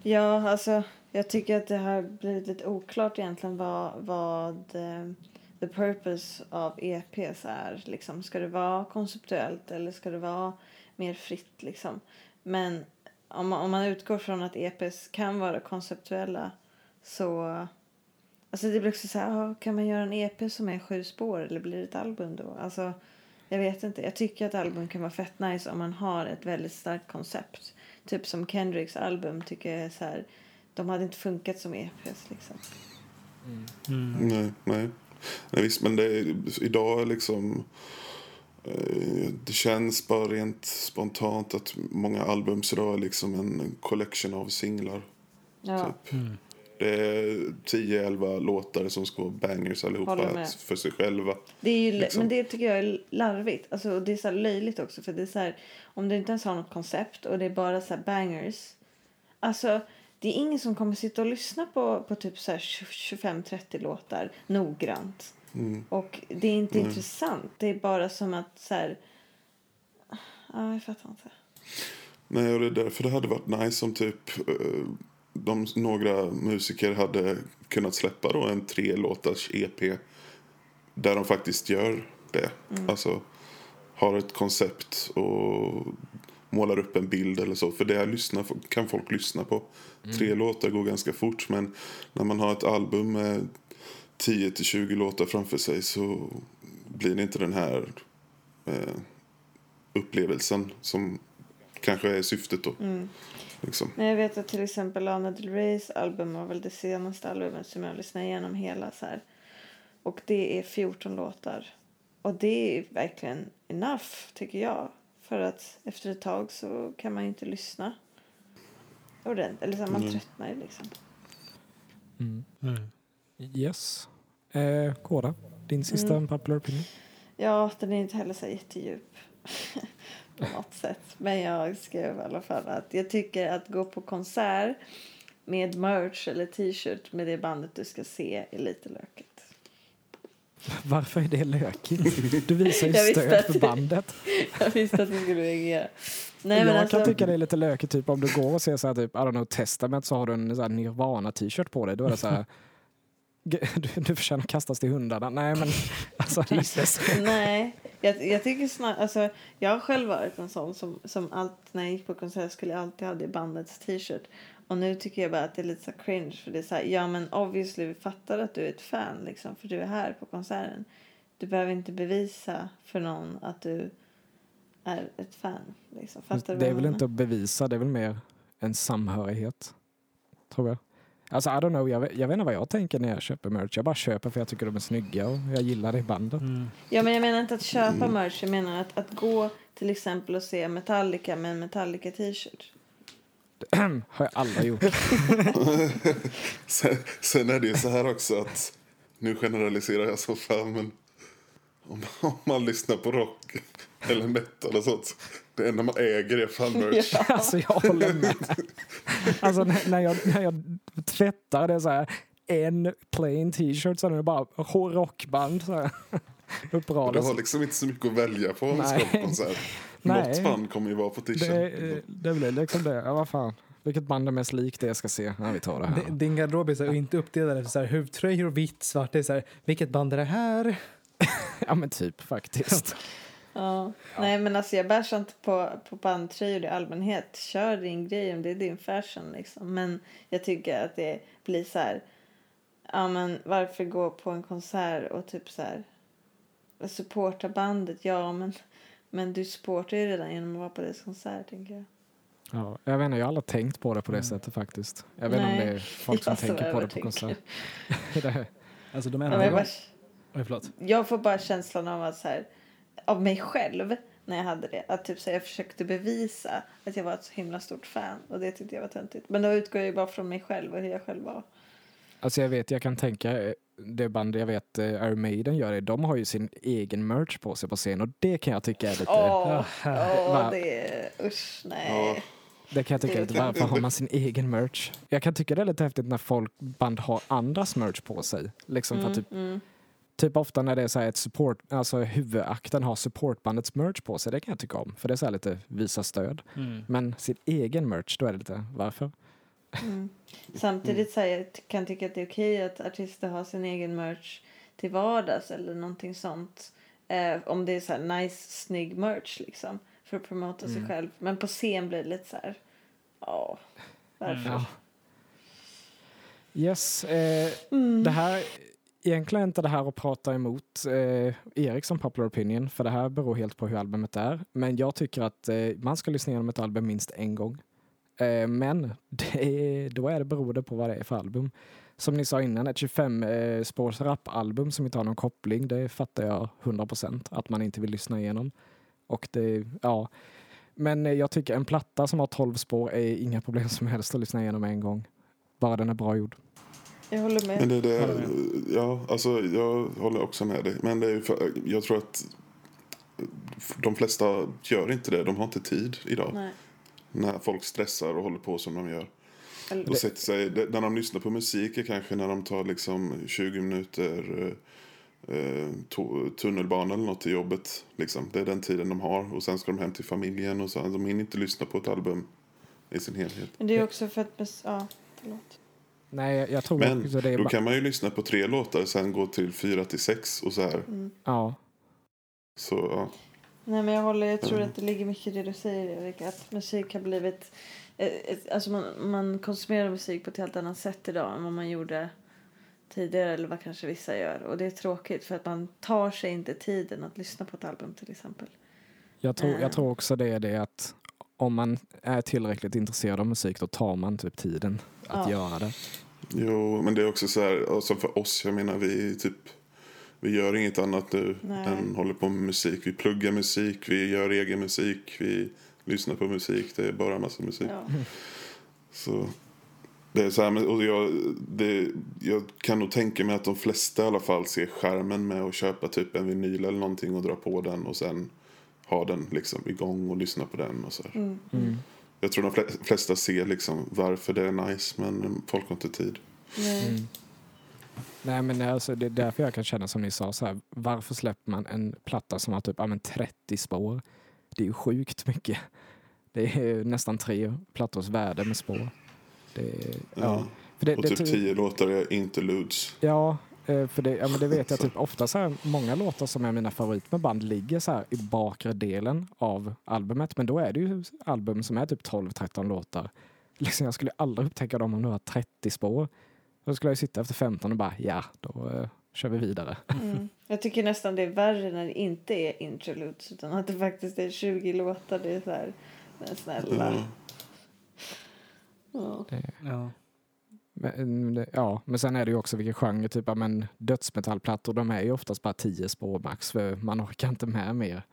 Ja, alltså jag tycker att det har blivit lite oklart egentligen vad, vad eh, the purpose av EPs är. Liksom, ska det vara konceptuellt eller ska det vara mer fritt? Liksom? Men om man, om man utgår från att EPs kan vara konceptuella så... Alltså det blir också så här, ah, kan man göra en EP som är sju spår eller blir det ett album då? Alltså, jag vet inte. Jag tycker att album kan vara fett nice om man har ett väldigt starkt koncept. Typ som Kendricks album tycker jag är så här, de hade inte funkat som EPs liksom. Nej, nej. nej visst, men det är, idag är liksom... eh, Det känns bara rent spontant att många albums idag är liksom en collection av singlar. Ja, Typ. Det är 10-11 låtar som ska vara bangers allihopa för sig själva. det är ju, Liksom. men det tycker jag är larvigt. Alltså, det är så här löjligt också för det är så här, om du inte ens har något koncept och det är bara så här bangers. Alltså, det är ingen som kommer sitta och lyssna på, på typ så här 25-30 låtar noggrant. Och det är inte intressant. Det är bara som att så här... Ja, jag fattar inte. Nej, och det är därför det hade varit nice om typ eh, de, några musiker hade kunnat släppa då en tre låtars EP där de faktiskt gör det. Alltså har ett koncept och målar upp en bild eller så. För det här lyssnar, kan folk lyssna på. Tre låtar går ganska fort men när man har ett album med 10-20 låtar framför sig så blir det inte den här eh, upplevelsen som kanske är syftet då. Liksom. Nej, jag vet att till exempel Lana Del Reys album var väl det senaste albumet som jag lyssnade igenom hela så här. Och det är 14 låtar. Och det är verkligen enough tycker jag. För att efter ett tag så kan man ju inte lyssna ordentligt. Eller så här, man Mm. tröttnar ju liksom. yes. Eh, Kora, din sista Mm. popular opinion? Ja, den är inte heller så jättedjup. på något sätt. Men jag skrev i alla fall att jag tycker att gå på konsert med merch eller t-shirt med det bandet du ska se är lite lökigt. Varför är det lökigt? Du visar ju stöd för det- bandet. Jag visste att du skulle reagera. Nej, jag men alltså, kan tycka det är lite lökigt typ om du går och ser så här typ, I don't know, Testament så har du en så här Nirvana t-shirt på dig. Då är det så här, "G- du, du förtjänar att kastas till hundarna. Nej men alltså Jesus. Nej, jag, jag tycker snarare, alltså, jag har själv varit en sån som, som allt, när jag gick på konsert skulle jag alltid ha det bandets t-shirt. Och nu tycker jag bara att det är lite så cringe för det är så här, ja men obviously vi fattar att du är ett fan liksom för du är här på konserten. Du behöver inte bevisa för någon att du är ett fan. Liksom. Fattar Det är väl inte att bevisa, det är väl mer en samhörighet. Tror jag. Alltså I don't know, jag vet, jag vet inte vad jag tänker när jag köper merch. Jag bara köper för jag tycker de är snygga och jag gillar det bandet. Mm. Ja men jag menar inte att köpa merch, jag menar att, att gå till exempel och se Metallica med en Metallica t-shirt. Har jag aldrig gjort. Sen, sen är det ju så här också att nu generaliserar jag så fan men om, om man lyssnar på rock eller metal och sånt det enda man äger är fan merch. Alltså jag håller med. Alltså när, när, jag, när jag tvättar det är så här en plain t-shirt så är det bara rockband. Så här. Du Upprades. har liksom inte så mycket att välja på Nej. på konsert. Nej. Något band kommer ju vara på Det, t-shirten. det blir liksom det. Ja, vad fan. Vilket band är mest likt det jag ska se? Ja, vi tar det här. Din- garderob är så här, inte uppdelad efter så här, och vitt, svart. Det är så här, vilket band är det här? Ja men typ faktiskt. Ja. Nej men alltså jag bärsar inte på, på bandtröjor i allmänhet. Kör din grej om det är din fashion liksom. Men jag tycker att det blir så här. ja men varför gå på en konsert och typ så här supporta bandet? Ja men, men du supportar ju redan genom att vara på deras konsert tänker jag. Ja, jag vet inte, jag har aldrig tänkt på det på det sättet faktiskt. Jag vet inte om det är folk som jag tänker på det på konsert. det, Alltså de Ja, enda... jag, Ja, bara, jag får bara känslan av att så här, av mig själv när jag hade det. Att typ så jag försökte bevisa att jag var ett så himla stort fan. Och det tyckte jag var töntigt. Men då utgår jag ju bara från mig själv och hur jag själv var. alltså jag vet, jag kan tänka, eh, det band jag vet eh, Iron Maiden gör det, de har ju sin egen merch på sig på scen och det kan jag tycka är lite, Åh, Ja. Va? åh, det är usch nej. Ja, det kan jag tycka är det- lite, varför har man sin egen merch? Jag kan tycka det är lite häftigt när folk, band har andras merch på sig. Liksom för att typ, Mm, mm. Typ ofta när det är så här ett support, alltså huvudakten har supportbandets merch på sig, det kan jag tycka om. För det är så här lite visa stöd. Mm. Men sin egen merch, då är det lite, varför? Mm. Samtidigt så här, jag kan tycka att det är okej att artister har sin egen merch till vardags eller någonting sånt. Eh, om det är så här nice, snygg merch liksom. För att promota sig Mm. själv. Men på scen blir det lite så här, ja, varför? Ja. Yes, eh, Mm. det här, egentligen är inte det här att prata emot eh, Erik som popular opinion, för det här beror helt på hur albumet är. Men jag tycker att eh, man ska lyssna igenom ett album minst en gång. Eh, men det är, då är det beroende på vad det är för album. Som ni sa innan, ett 25 eh, spårs rapalbum som inte har någon koppling, det fattar jag 100% att man inte vill lyssna igenom. Och det, ja. Men eh, jag tycker en platta som har 12 spår är inga problem som helst att lyssna igenom en gång. Bara den är bra gjord. Jag håller med. men det, det, Håller ja, alltså, jag håller också med dig. Men det är jag tror att de flesta gör inte det. De har inte tid idag. Nej. När folk stressar och håller på som de gör. Eller, Och sätter sig, när de lyssnar på musik är kanske när de tar liksom 20 minuter eh, eh, to- tunnelbana eller något till jobbet. Liksom. Det är den tiden de har. Och sen ska de hem till familjen. och så. De hinner inte lyssna på ett album i sin helhet. men det är också för att, ja, förlåt. Nej, jag tror Men också det är då bara, kan man ju lyssna på tre låtar, sen gå till fyra till sex och så här. Mm. ja. Så ja. Nej men jag håller, jag tror Mm. att det ligger mycket i det du säger Erik. Att musik har blivit, eh, ett, alltså man, man konsumerar musik på ett helt annat sätt idag än vad man gjorde tidigare eller vad kanske vissa gör. Och det är tråkigt för att man tar sig inte tiden att lyssna på ett album till exempel. Jag, tror, Eh. jag tror också det är det att om man är tillräckligt intresserad av musik då tar man typ tiden att Ja. göra det. Jo, men det är också så här, alltså för oss, jag menar vi typ vi gör inget annat nu Nej. än håller på med musik. Vi pluggar musik, vi gör egen musik, vi lyssnar på musik. Det är bara massa musik. Ja. Så det är så här, och jag, det, jag kan nog tänka mig att de flesta i alla fall ser skärmen med att köpa typ en vinyl eller någonting och dra på den och sen ha den liksom igång och lyssna på den och så här. Mm. Mm. Jag tror de fle- flesta ser liksom varför det är nice men folk har inte tid. Nej. Mm. Nej men alltså, det är därför jag kan känna som ni sa, så här, varför släpper man en platta som har typ ja, men 30 spår? Det är ju sjukt mycket. Det är nästan tre plattors värde med spår. Det, är- ja. För det, Och det typ tror- tio låtar är interludes. Ja, för det, ja, men det vet jag typ ofta så här, många låtar som är mina favorit med band ligger så här i bakre delen av albumet. Men då är det ju album som är typ 12-13 låtar. Liksom, jag skulle aldrig upptäcka dem om det var 30 spår. Då skulle jag ju sitta efter 15 och bara ja, då eh, kör vi vidare. Mm. Jag tycker nästan det är värre när det inte är interludes utan att det faktiskt är 20 låtar. Det är så här, men snälla. Ja. Ja. Det, Ja. Men, det, ja, men sen är det ju också vilken genre, typ men dödsmetallplattor, de är ju oftast bara 10 spår max för man orkar inte med mer.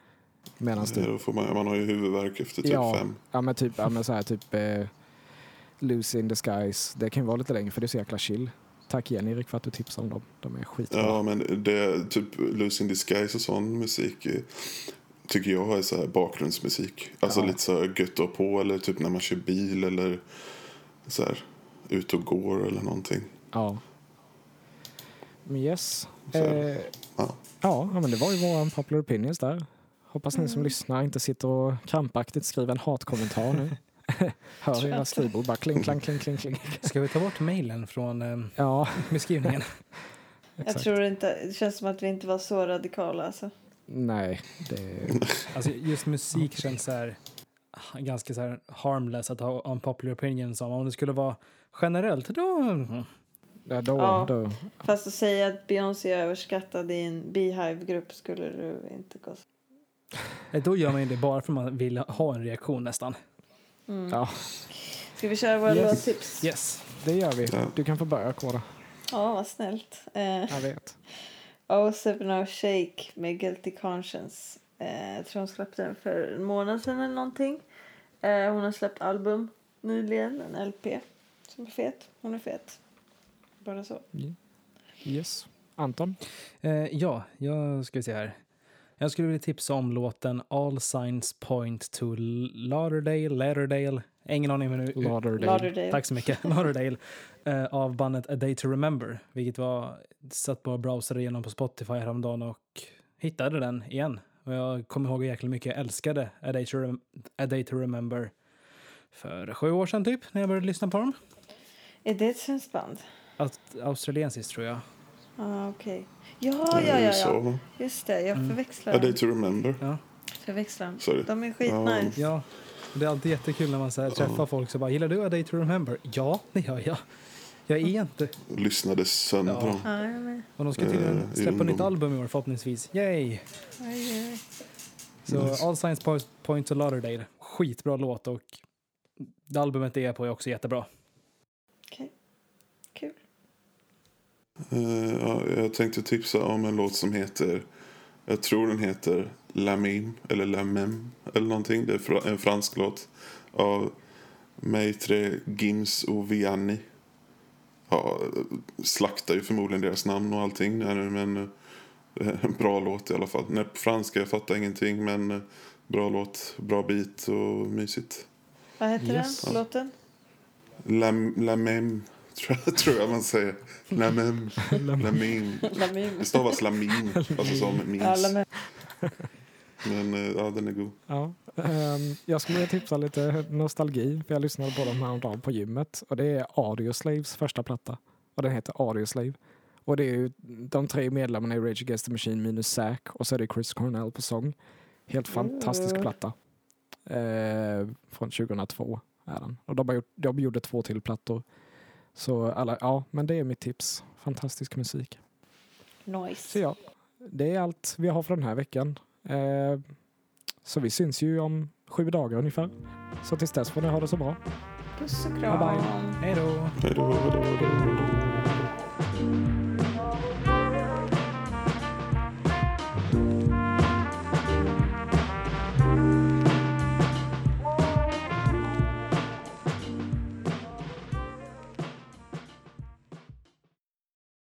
Medan Ja, typ man, man har ju huvudvärk efter typ Ja. fem. Ja men typ, ja, men så här, typ eh, Lucy in the Skies. Det kan ju vara lite längre för det är så jäkla chill. Tack igen Erik för att du tipsade om dem. De är skitbra. Ja, men det typ Lucy in Disguise och sån musik eh, tycker jag är så här bakgrundsmusik. Alltså Ja. lite så här gött att på eller typ när man kör bil eller så här ut och går eller någonting. Ja. Men yes. Så, Eh, ja. ja, men det var ju våran popular opinions där. Hoppas ni som Mm. lyssnar inte sitter och krampaktigt skriver en hatkommentar nu. Hör era skrivbord bara kling, klang, kling, kling, kling. Ska vi ta bort mejlen från eh, Ja, beskrivningen? Jag tror inte, det känns som att vi inte var så radikala alltså. Nej, det... Alltså just musik känns så här ganska så här harmless att ha en popular opinion som om det skulle vara generellt då Ja, då, Ja. då. Fast att säga att Beyoncé är överskattad i en Beehive-grupp skulle du inte gå så. Eh, Då gör man ju det bara för att man vill ha en reaktion nästan. Mm. Ja, Ska vi köra våra Yes. låttips? Yes. det gör vi. Du kan få börja, Kåra. Ja, vad snällt. Eh, Jag vet. 070 Shake med Guilty Conscience. Eh, jag tror hon släppte den för en månad sedan eller någonting. Hon har släppt album nyligen, en LP som är fet. Hon är fet. Bara så. Yes. Anton? Eh, ja, jag ska se här. Jag skulle vilja tipsa om låten All Signs Point to Lauderdale, Lauderdale. Ingen aning om hur nu... Lauderdale. Lauderdale. Tack så mycket. Lauderdale. Eh, av bandet A Day to Remember. Vilket var... Satt på browsade igenom på Spotify häromdagen och hittade den igen. Och jag kommer ihåg hur jäkla mycket jag älskade A Day to, Rem- A Day to Remember för sju år sedan typ, när jag började lyssna på dem. Är det ett svenskt band? Aust- Australiensiskt tror jag. Ah, okej. Ja, ja, ja, ja. Så, Just det, jag Mm. förväxlar A Day to Remember. Ja. Förväxlar. Sorry. De är skitnice. Ja, det är alltid jättekul när man så här, träffar folk som bara “Gillar du A Day to Remember?” Ja, det gör jag. Jag är inte. Lyssnade sönder Ja. dem. Ja. Och de ska tydligen i släppa nytt album i år förhoppningsvis. Yay! Oj. Så Nice. All Signs Point, Point to Lauderdale. Skitbra låt och det albumet det är på är också jättebra. Kul. Eh, ja, jag tänkte tipsa om en låt som heter, jag tror den heter La Mime, eller La Mem, eller någonting. Det är en fransk låt av Maitre Gims och Vianney. Ja, slaktar ju förmodligen deras namn och allting här nu, men eh, en bra låt i alla fall. Är på franska, jag fattar ingenting, men eh, bra låt, bra beat och mysigt. Vad heter Yes. den låten? La, la Meme, tror jag, tror jag man säger. Lamim. Det stavas lamin, alltså som. Lamim. Men eh, ja, den är god. Ja. ehm, jag skulle tipsa lite nostalgi, för jag lyssnade på dem häromdagen på gymmet. Och det är Audioslaves första platta. Och den heter Audioslave. Och det är ju de tre medlemmarna i Rage Against the Machine minus Zack och så är det Chris Cornell på sång. Helt fantastisk Mm. platta. Eh, från 2002 är den. Och de, har gjort, de gjorde två till plattor. Så alla, ja, men det är mitt tips. Fantastisk musik. Så Nice. ja, det är allt vi har för den här veckan. Eh, så vi syns ju om sju dagar ungefär. Så tills dess får ni ha det så bra. Puss och kram. bye. Hej då.